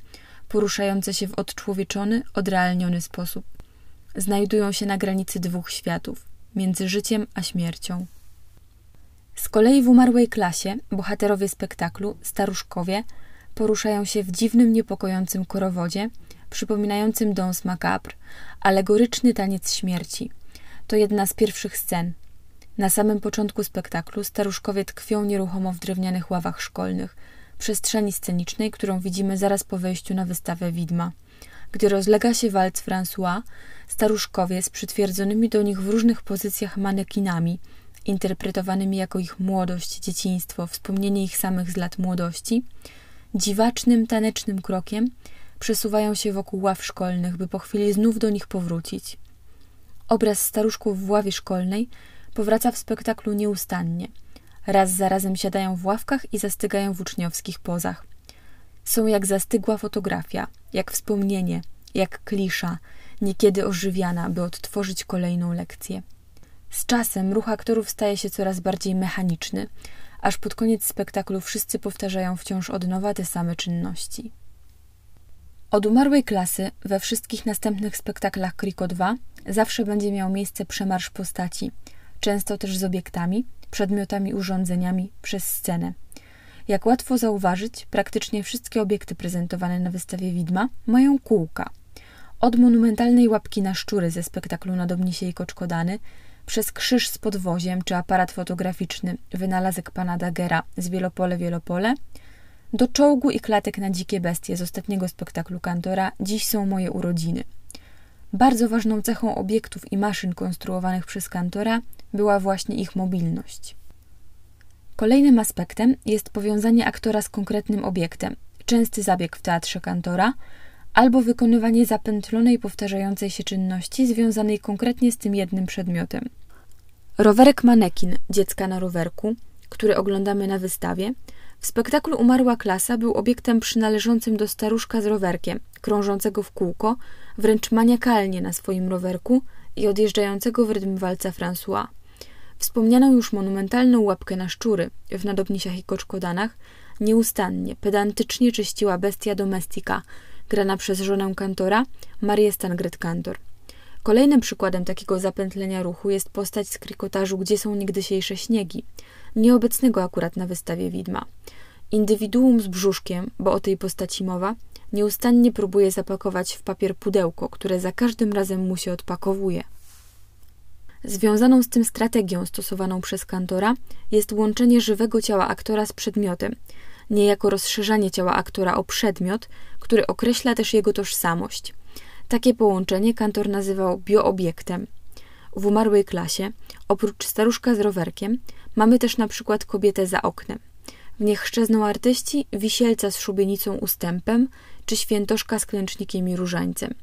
poruszające się w odczłowieczony, odrealniony sposób. Znajdują się na granicy dwóch światów, między życiem a śmiercią. Z kolei w umarłej klasie bohaterowie spektaklu, staruszkowie, poruszają się w dziwnym, niepokojącym korowodzie, przypominającym Dons Macabre, alegoryczny taniec śmierci. To jedna z pierwszych scen. Na samym początku spektaklu staruszkowie tkwią nieruchomo w drewnianych ławach szkolnych, przestrzeni scenicznej, którą widzimy zaraz po wejściu na wystawę widma. Gdy rozlega się walc François, staruszkowie z przytwierdzonymi do nich w różnych pozycjach manekinami, interpretowanymi jako ich młodość, dzieciństwo, wspomnienie ich samych z lat młodości, dziwacznym, tanecznym krokiem przesuwają się wokół ław szkolnych, by po chwili znów do nich powrócić. Obraz staruszków w ławie szkolnej powraca w spektaklu nieustannie. Raz za razem siadają w ławkach i zastygają w uczniowskich pozach. Są jak zastygła fotografia, jak wspomnienie, jak klisza, niekiedy ożywiana, by odtworzyć kolejną lekcję. Z czasem ruch aktorów staje się coraz bardziej mechaniczny, aż pod koniec spektaklu wszyscy powtarzają wciąż od nowa te same czynności. Od umarłej klasy we wszystkich następnych spektaklach Kriko 2 zawsze będzie miał miejsce przemarsz postaci, często też z obiektami, przedmiotami, urządzeniami przez scenę. Jak łatwo zauważyć, praktycznie wszystkie obiekty prezentowane na wystawie widma mają kółka. Od monumentalnej łapki na szczury ze spektaklu na Dobnisie i Koczkodany, przez krzyż z podwoziem czy aparat fotograficzny, wynalazek pana Dagera z Wielopole Wielopole, do czołgu i klatek na dzikie bestie z ostatniego spektaklu Kantora Dziś są moje urodziny. Bardzo ważną cechą obiektów i maszyn konstruowanych przez Kantora była właśnie ich mobilność. Kolejnym aspektem jest powiązanie aktora z konkretnym obiektem, częsty zabieg w teatrze Kantora, albo wykonywanie zapętlonej, powtarzającej się czynności związanej konkretnie z tym jednym przedmiotem. Rowerek manekin dziecka na rowerku, który oglądamy na wystawie, w spektaklu Umarła klasa był obiektem przynależącym do staruszka z rowerkiem, krążącego w kółko, wręcz maniakalnie na swoim rowerku i odjeżdżającego w rytm walca François. Wspomnianą już monumentalną łapkę na szczury w nadobnisiach i koczkodanach nieustannie, pedantycznie czyściła bestia domestika, grana przez żonę kantora, Marię Stangret-Kantor. Kolejnym przykładem takiego zapętlenia ruchu jest postać z krikotażu Gdzie są niegdysiejsze śniegi, nieobecnego akurat na wystawie widma. Indywiduum z brzuszkiem, bo o tej postaci mowa, nieustannie próbuje zapakować w papier pudełko, które za każdym razem mu się odpakowuje. Związaną z tym strategią stosowaną przez kantora jest łączenie żywego ciała aktora z przedmiotem, niejako rozszerzanie ciała aktora o przedmiot, który określa też jego tożsamość. Takie połączenie kantor nazywał bioobiektem. W umarłej klasie, oprócz staruszka z rowerkiem, mamy też na przykład kobietę za oknem. W niech szczezną artyści wisielca z szubienicą ustępem, czy świętoszka z klęcznikiem i różańcem.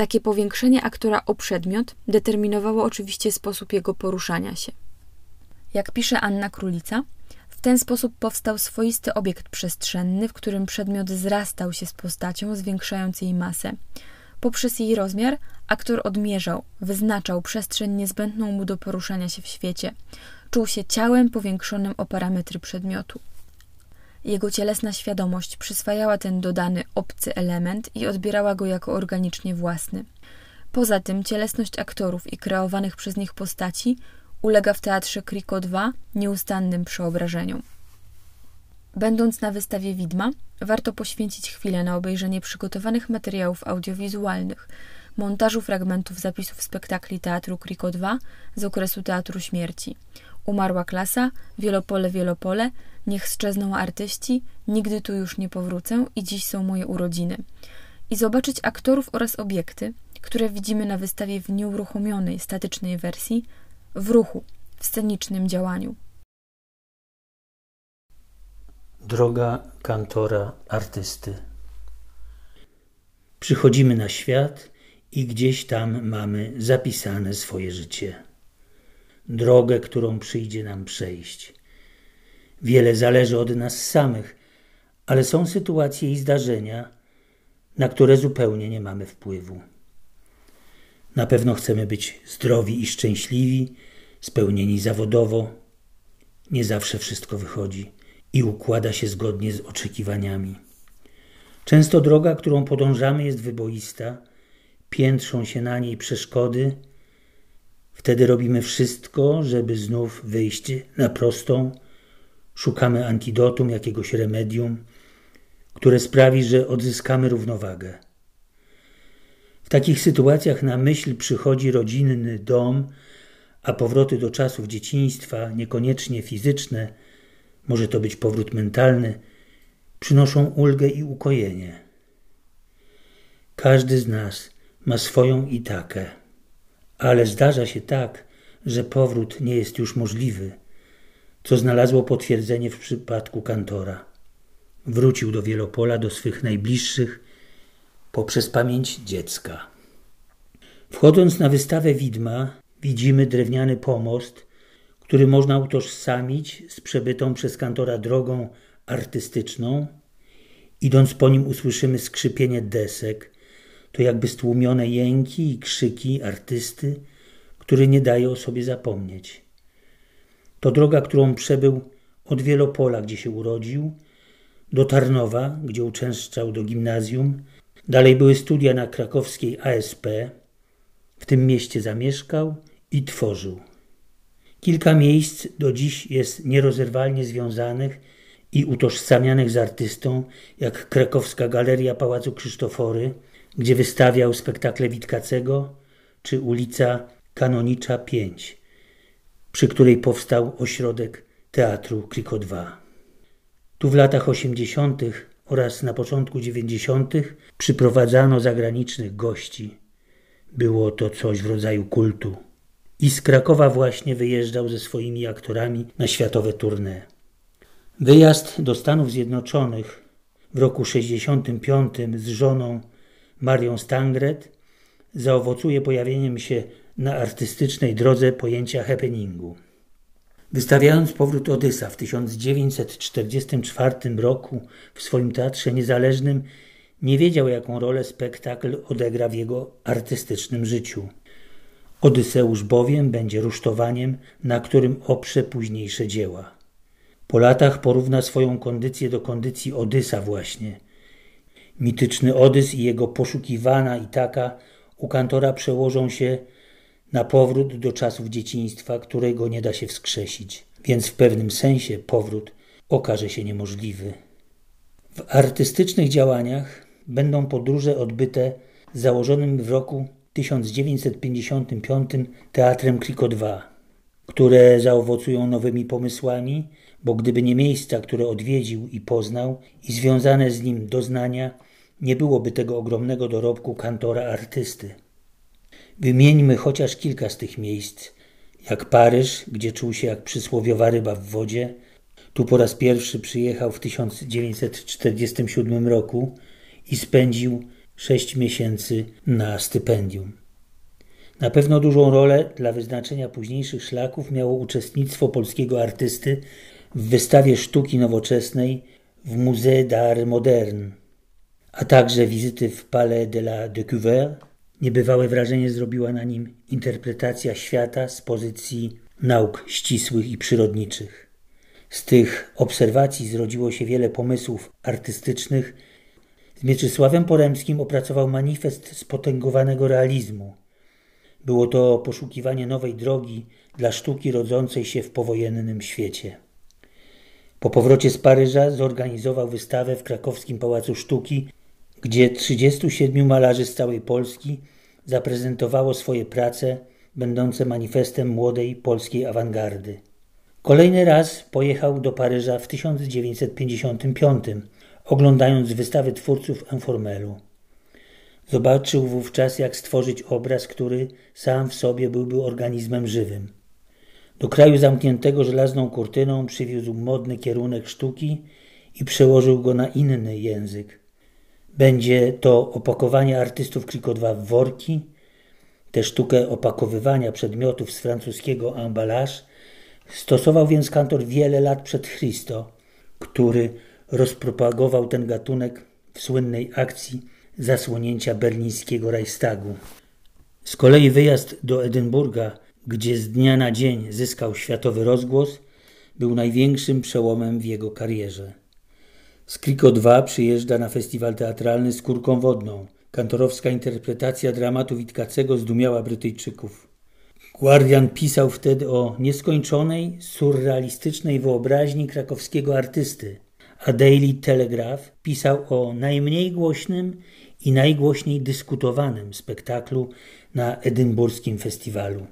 Takie powiększenie aktora o przedmiot determinowało oczywiście sposób jego poruszania się. Jak pisze Anna Królica, w ten sposób powstał swoisty obiekt przestrzenny, w którym przedmiot zrastał się z postacią, zwiększając jej masę. Poprzez jej rozmiar aktor odmierzał, wyznaczał przestrzeń niezbędną mu do poruszania się w świecie. Czuł się ciałem powiększonym o parametry przedmiotu. Jego cielesna świadomość przyswajała ten dodany obcy element i odbierała go jako organicznie własny. Poza tym cielesność aktorów i kreowanych przez nich postaci ulega w teatrze Kriko 2 nieustannym przeobrażeniom. Będąc na wystawie widma, warto poświęcić chwilę na obejrzenie przygotowanych materiałów audiowizualnych, montażu fragmentów zapisów spektakli Teatru Kriko 2 z okresu Teatru Śmierci. Umarła klasa, Wielopole, Wielopole, Niech strzezną artyści, Nigdy tu już nie powrócę i Dziś są moje urodziny. I zobaczyć aktorów oraz obiekty, które widzimy na wystawie w nieuruchomionej, statycznej wersji, w ruchu, w scenicznym działaniu. Droga kantora artysty. Przychodzimy na świat i gdzieś tam mamy zapisane swoje życie. Drogę, którą przyjdzie nam przejść. Wiele zależy od nas samych, ale są sytuacje i zdarzenia, na które zupełnie nie mamy wpływu. Na pewno chcemy być zdrowi i szczęśliwi, spełnieni zawodowo. Nie zawsze wszystko wychodzi i układa się zgodnie z oczekiwaniami. Często droga, którą podążamy, jest wyboista, piętrzą się na niej przeszkody. Wtedy robimy wszystko, żeby znów wyjść na prostą. Szukamy antidotum, jakiegoś remedium, które sprawi, że odzyskamy równowagę. W takich sytuacjach na myśl przychodzi rodzinny dom, a powroty do czasów dzieciństwa, niekoniecznie fizyczne, może to być powrót mentalny, przynoszą ulgę i ukojenie. Każdy z nas ma swoją itakę, ale zdarza się tak, że powrót nie jest już możliwy, co znalazło potwierdzenie w przypadku kantora. Wrócił do Wielopola, do swych najbliższych, poprzez pamięć dziecka. Wchodząc na wystawę widma, widzimy drewniany pomost, który można utożsamić z przebytą przez kantora drogą artystyczną. Idąc po nim usłyszymy skrzypienie desek, to jakby stłumione jęki i krzyki artysty, który nie daje o sobie zapomnieć. To droga, którą przebył od Wielopola, gdzie się urodził, do Tarnowa, gdzie uczęszczał do gimnazjum. Dalej były studia na krakowskiej ASP. W tym mieście zamieszkał i tworzył. Kilka miejsc do dziś jest nierozerwalnie związanych i utożsamianych z artystą, jak krakowska galeria Pałacu Krzysztofory, gdzie wystawiał spektakle Witkacego, czy ulica Kanonicza 5, przy której powstał ośrodek Teatru Kriko 2. Tu w latach 80. oraz na początku 90. przyprowadzano zagranicznych gości. Było to coś w rodzaju kultu. I z Krakowa właśnie wyjeżdżał ze swoimi aktorami na światowe tournée. Wyjazd do Stanów Zjednoczonych w roku 65 z żoną Marią Stangret zaowocuje pojawieniem się na artystycznej drodze pojęcia happeningu. Wystawiając powrót Odysa w 1944 roku w swoim teatrze niezależnym, nie wiedział, jaką rolę spektakl odegra w jego artystycznym życiu. Odyseusz bowiem będzie rusztowaniem, na którym oprze późniejsze dzieła. Po latach porówna swoją kondycję do kondycji Odysa właśnie. Mityczny Odys i jego poszukiwana i taka u kantora przełożą się na powrót do czasów dzieciństwa, którego nie da się wskrzesić, więc w pewnym sensie powrót okaże się niemożliwy. W artystycznych działaniach będą podróże odbyte założonym w roku 1955 Teatrem Kriko 2, które zaowocują nowymi pomysłami, bo gdyby nie miejsca, które odwiedził i poznał i związane z nim doznania, nie byłoby tego ogromnego dorobku kantora artysty. Wymieńmy chociaż kilka z tych miejsc, jak Paryż, gdzie czuł się jak przysłowiowa ryba w wodzie. Tu po raz pierwszy przyjechał w 1947 roku i spędził sześć miesięcy na stypendium. Na pewno dużą rolę dla wyznaczenia późniejszych szlaków miało uczestnictwo polskiego artysty w wystawie sztuki nowoczesnej w Musée d'Art Moderne, a także wizyty w Palais de la Découverte. Niebywałe wrażenie zrobiła na nim interpretacja świata z pozycji nauk ścisłych i przyrodniczych. Z tych obserwacji zrodziło się wiele pomysłów artystycznych, z Mieczysławem Poremskim opracował manifest spotęgowanego realizmu. Było to poszukiwanie nowej drogi dla sztuki rodzącej się w powojennym świecie. Po powrocie z Paryża zorganizował wystawę w krakowskim Pałacu Sztuki, gdzie 37 malarzy z całej Polski zaprezentowało swoje prace, będące manifestem młodej polskiej awangardy. Kolejny raz pojechał do Paryża w 1955 oglądając wystawy twórców Enformelu. Zobaczył wówczas, jak stworzyć obraz, który sam w sobie byłby organizmem żywym. Do kraju zamkniętego żelazną kurtyną przywiózł modny kierunek sztuki i przełożył go na inny język. Będzie to opakowanie artystów Kriko w worki, tę sztukę opakowywania przedmiotów z francuskiego emballage stosował więc kantor wiele lat przed Christo, który rozpropagował ten gatunek w słynnej akcji zasłonięcia berlińskiego Reichstagu. Z kolei wyjazd do Edynburga, gdzie z dnia na dzień zyskał światowy rozgłos, był największym przełomem w jego karierze. Z Kriko 2 przyjeżdża na festiwal teatralny z Kurką Wodną. Kantorowska interpretacja dramatu Witkacego zdumiała Brytyjczyków. Guardian pisał wtedy o nieskończonej, surrealistycznej wyobraźni krakowskiego artysty, a Daily Telegraph pisał o najmniej głośnym i najgłośniej dyskutowanym spektaklu na edynburskim festiwalu.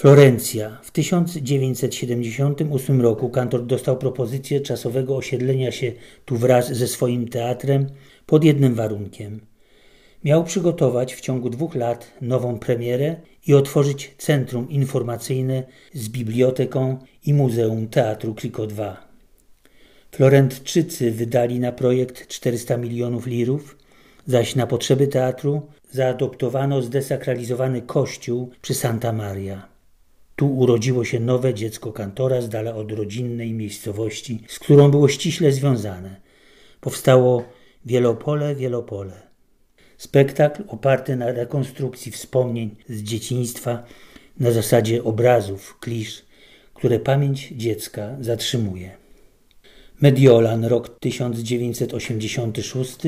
Florencja. W 1978 roku kantor dostał propozycję czasowego osiedlenia się tu wraz ze swoim teatrem pod jednym warunkiem. Miał przygotować w ciągu dwóch lat nową premierę i otworzyć centrum informacyjne z biblioteką i Muzeum Teatru Kliko 2. Florentczycy wydali na projekt 400 milionów lirów, zaś na potrzeby teatru zaadoptowano zdesakralizowany kościół przy Santa Maria. Tu urodziło się nowe dziecko kantora z dala od rodzinnej miejscowości, z którą było ściśle związane. Powstało Wielopole, Wielopole. Spektakl oparty na rekonstrukcji wspomnień z dzieciństwa na zasadzie obrazów, klisz, które pamięć dziecka zatrzymuje. Mediolan, rok 1986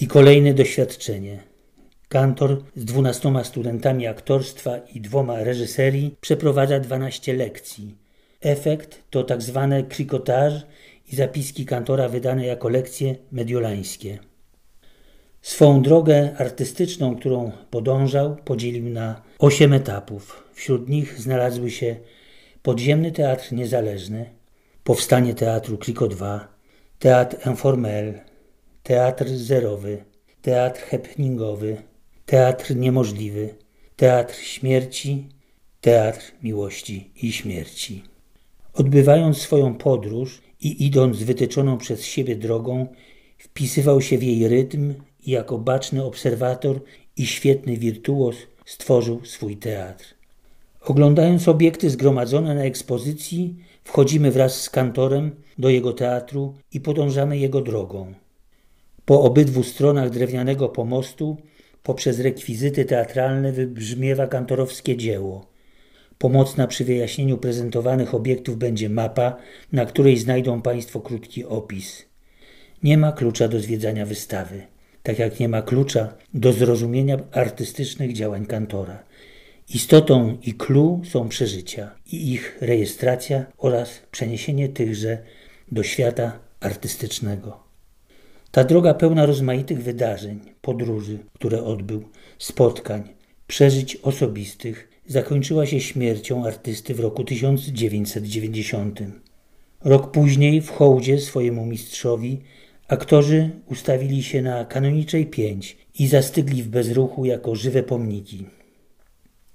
i kolejne doświadczenie – Kantor z dwunastoma studentami aktorstwa i dwoma reżyserii przeprowadza 12 lekcji. Efekt to tak zwane krikotaż i zapiski kantora wydane jako lekcje mediolańskie. Swą drogę artystyczną, którą podążał, podzielił na osiem etapów. Wśród nich znalazły się Podziemny Teatr Niezależny, powstanie Teatru Kriko 2, Teatr Informel, Teatr Zerowy, Teatr Happeningowy, Teatr niemożliwy, teatr śmierci, teatr miłości i śmierci. Odbywając swoją podróż i idąc wytyczoną przez siebie drogą, wpisywał się w jej rytm i jako baczny obserwator i świetny wirtuos stworzył swój teatr. Oglądając obiekty zgromadzone na ekspozycji, wchodzimy wraz z kantorem do jego teatru i podążamy jego drogą. Po obydwu stronach drewnianego pomostu poprzez rekwizyty teatralne wybrzmiewa kantorowskie dzieło. Pomocna przy wyjaśnieniu prezentowanych obiektów będzie mapa, na której znajdą Państwo krótki opis. Nie ma klucza do zwiedzania wystawy, tak jak nie ma klucza do zrozumienia artystycznych działań kantora. Istotą i clue są przeżycia i ich rejestracja oraz przeniesienie tychże do świata artystycznego. Ta droga pełna rozmaitych wydarzeń, podróży, które odbył, spotkań, przeżyć osobistych, zakończyła się śmiercią artysty w roku 1990. Rok później w hołdzie swojemu mistrzowi aktorzy ustawili się na kanoniczej pięć i zastygli w bezruchu jako żywe pomniki.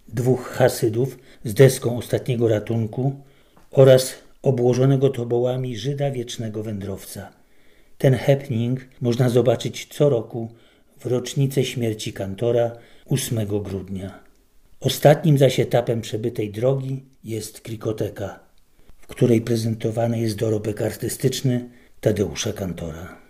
Dwóch hasydów z deską ostatniego ratunku oraz obłożonego tobołami Żyda wiecznego wędrowca. Ten happening można zobaczyć co roku w rocznicę śmierci kantora 8 grudnia. Ostatnim zaś etapem przebytej drogi jest krikoteka, w której prezentowany jest dorobek artystyczny Tadeusza Kantora.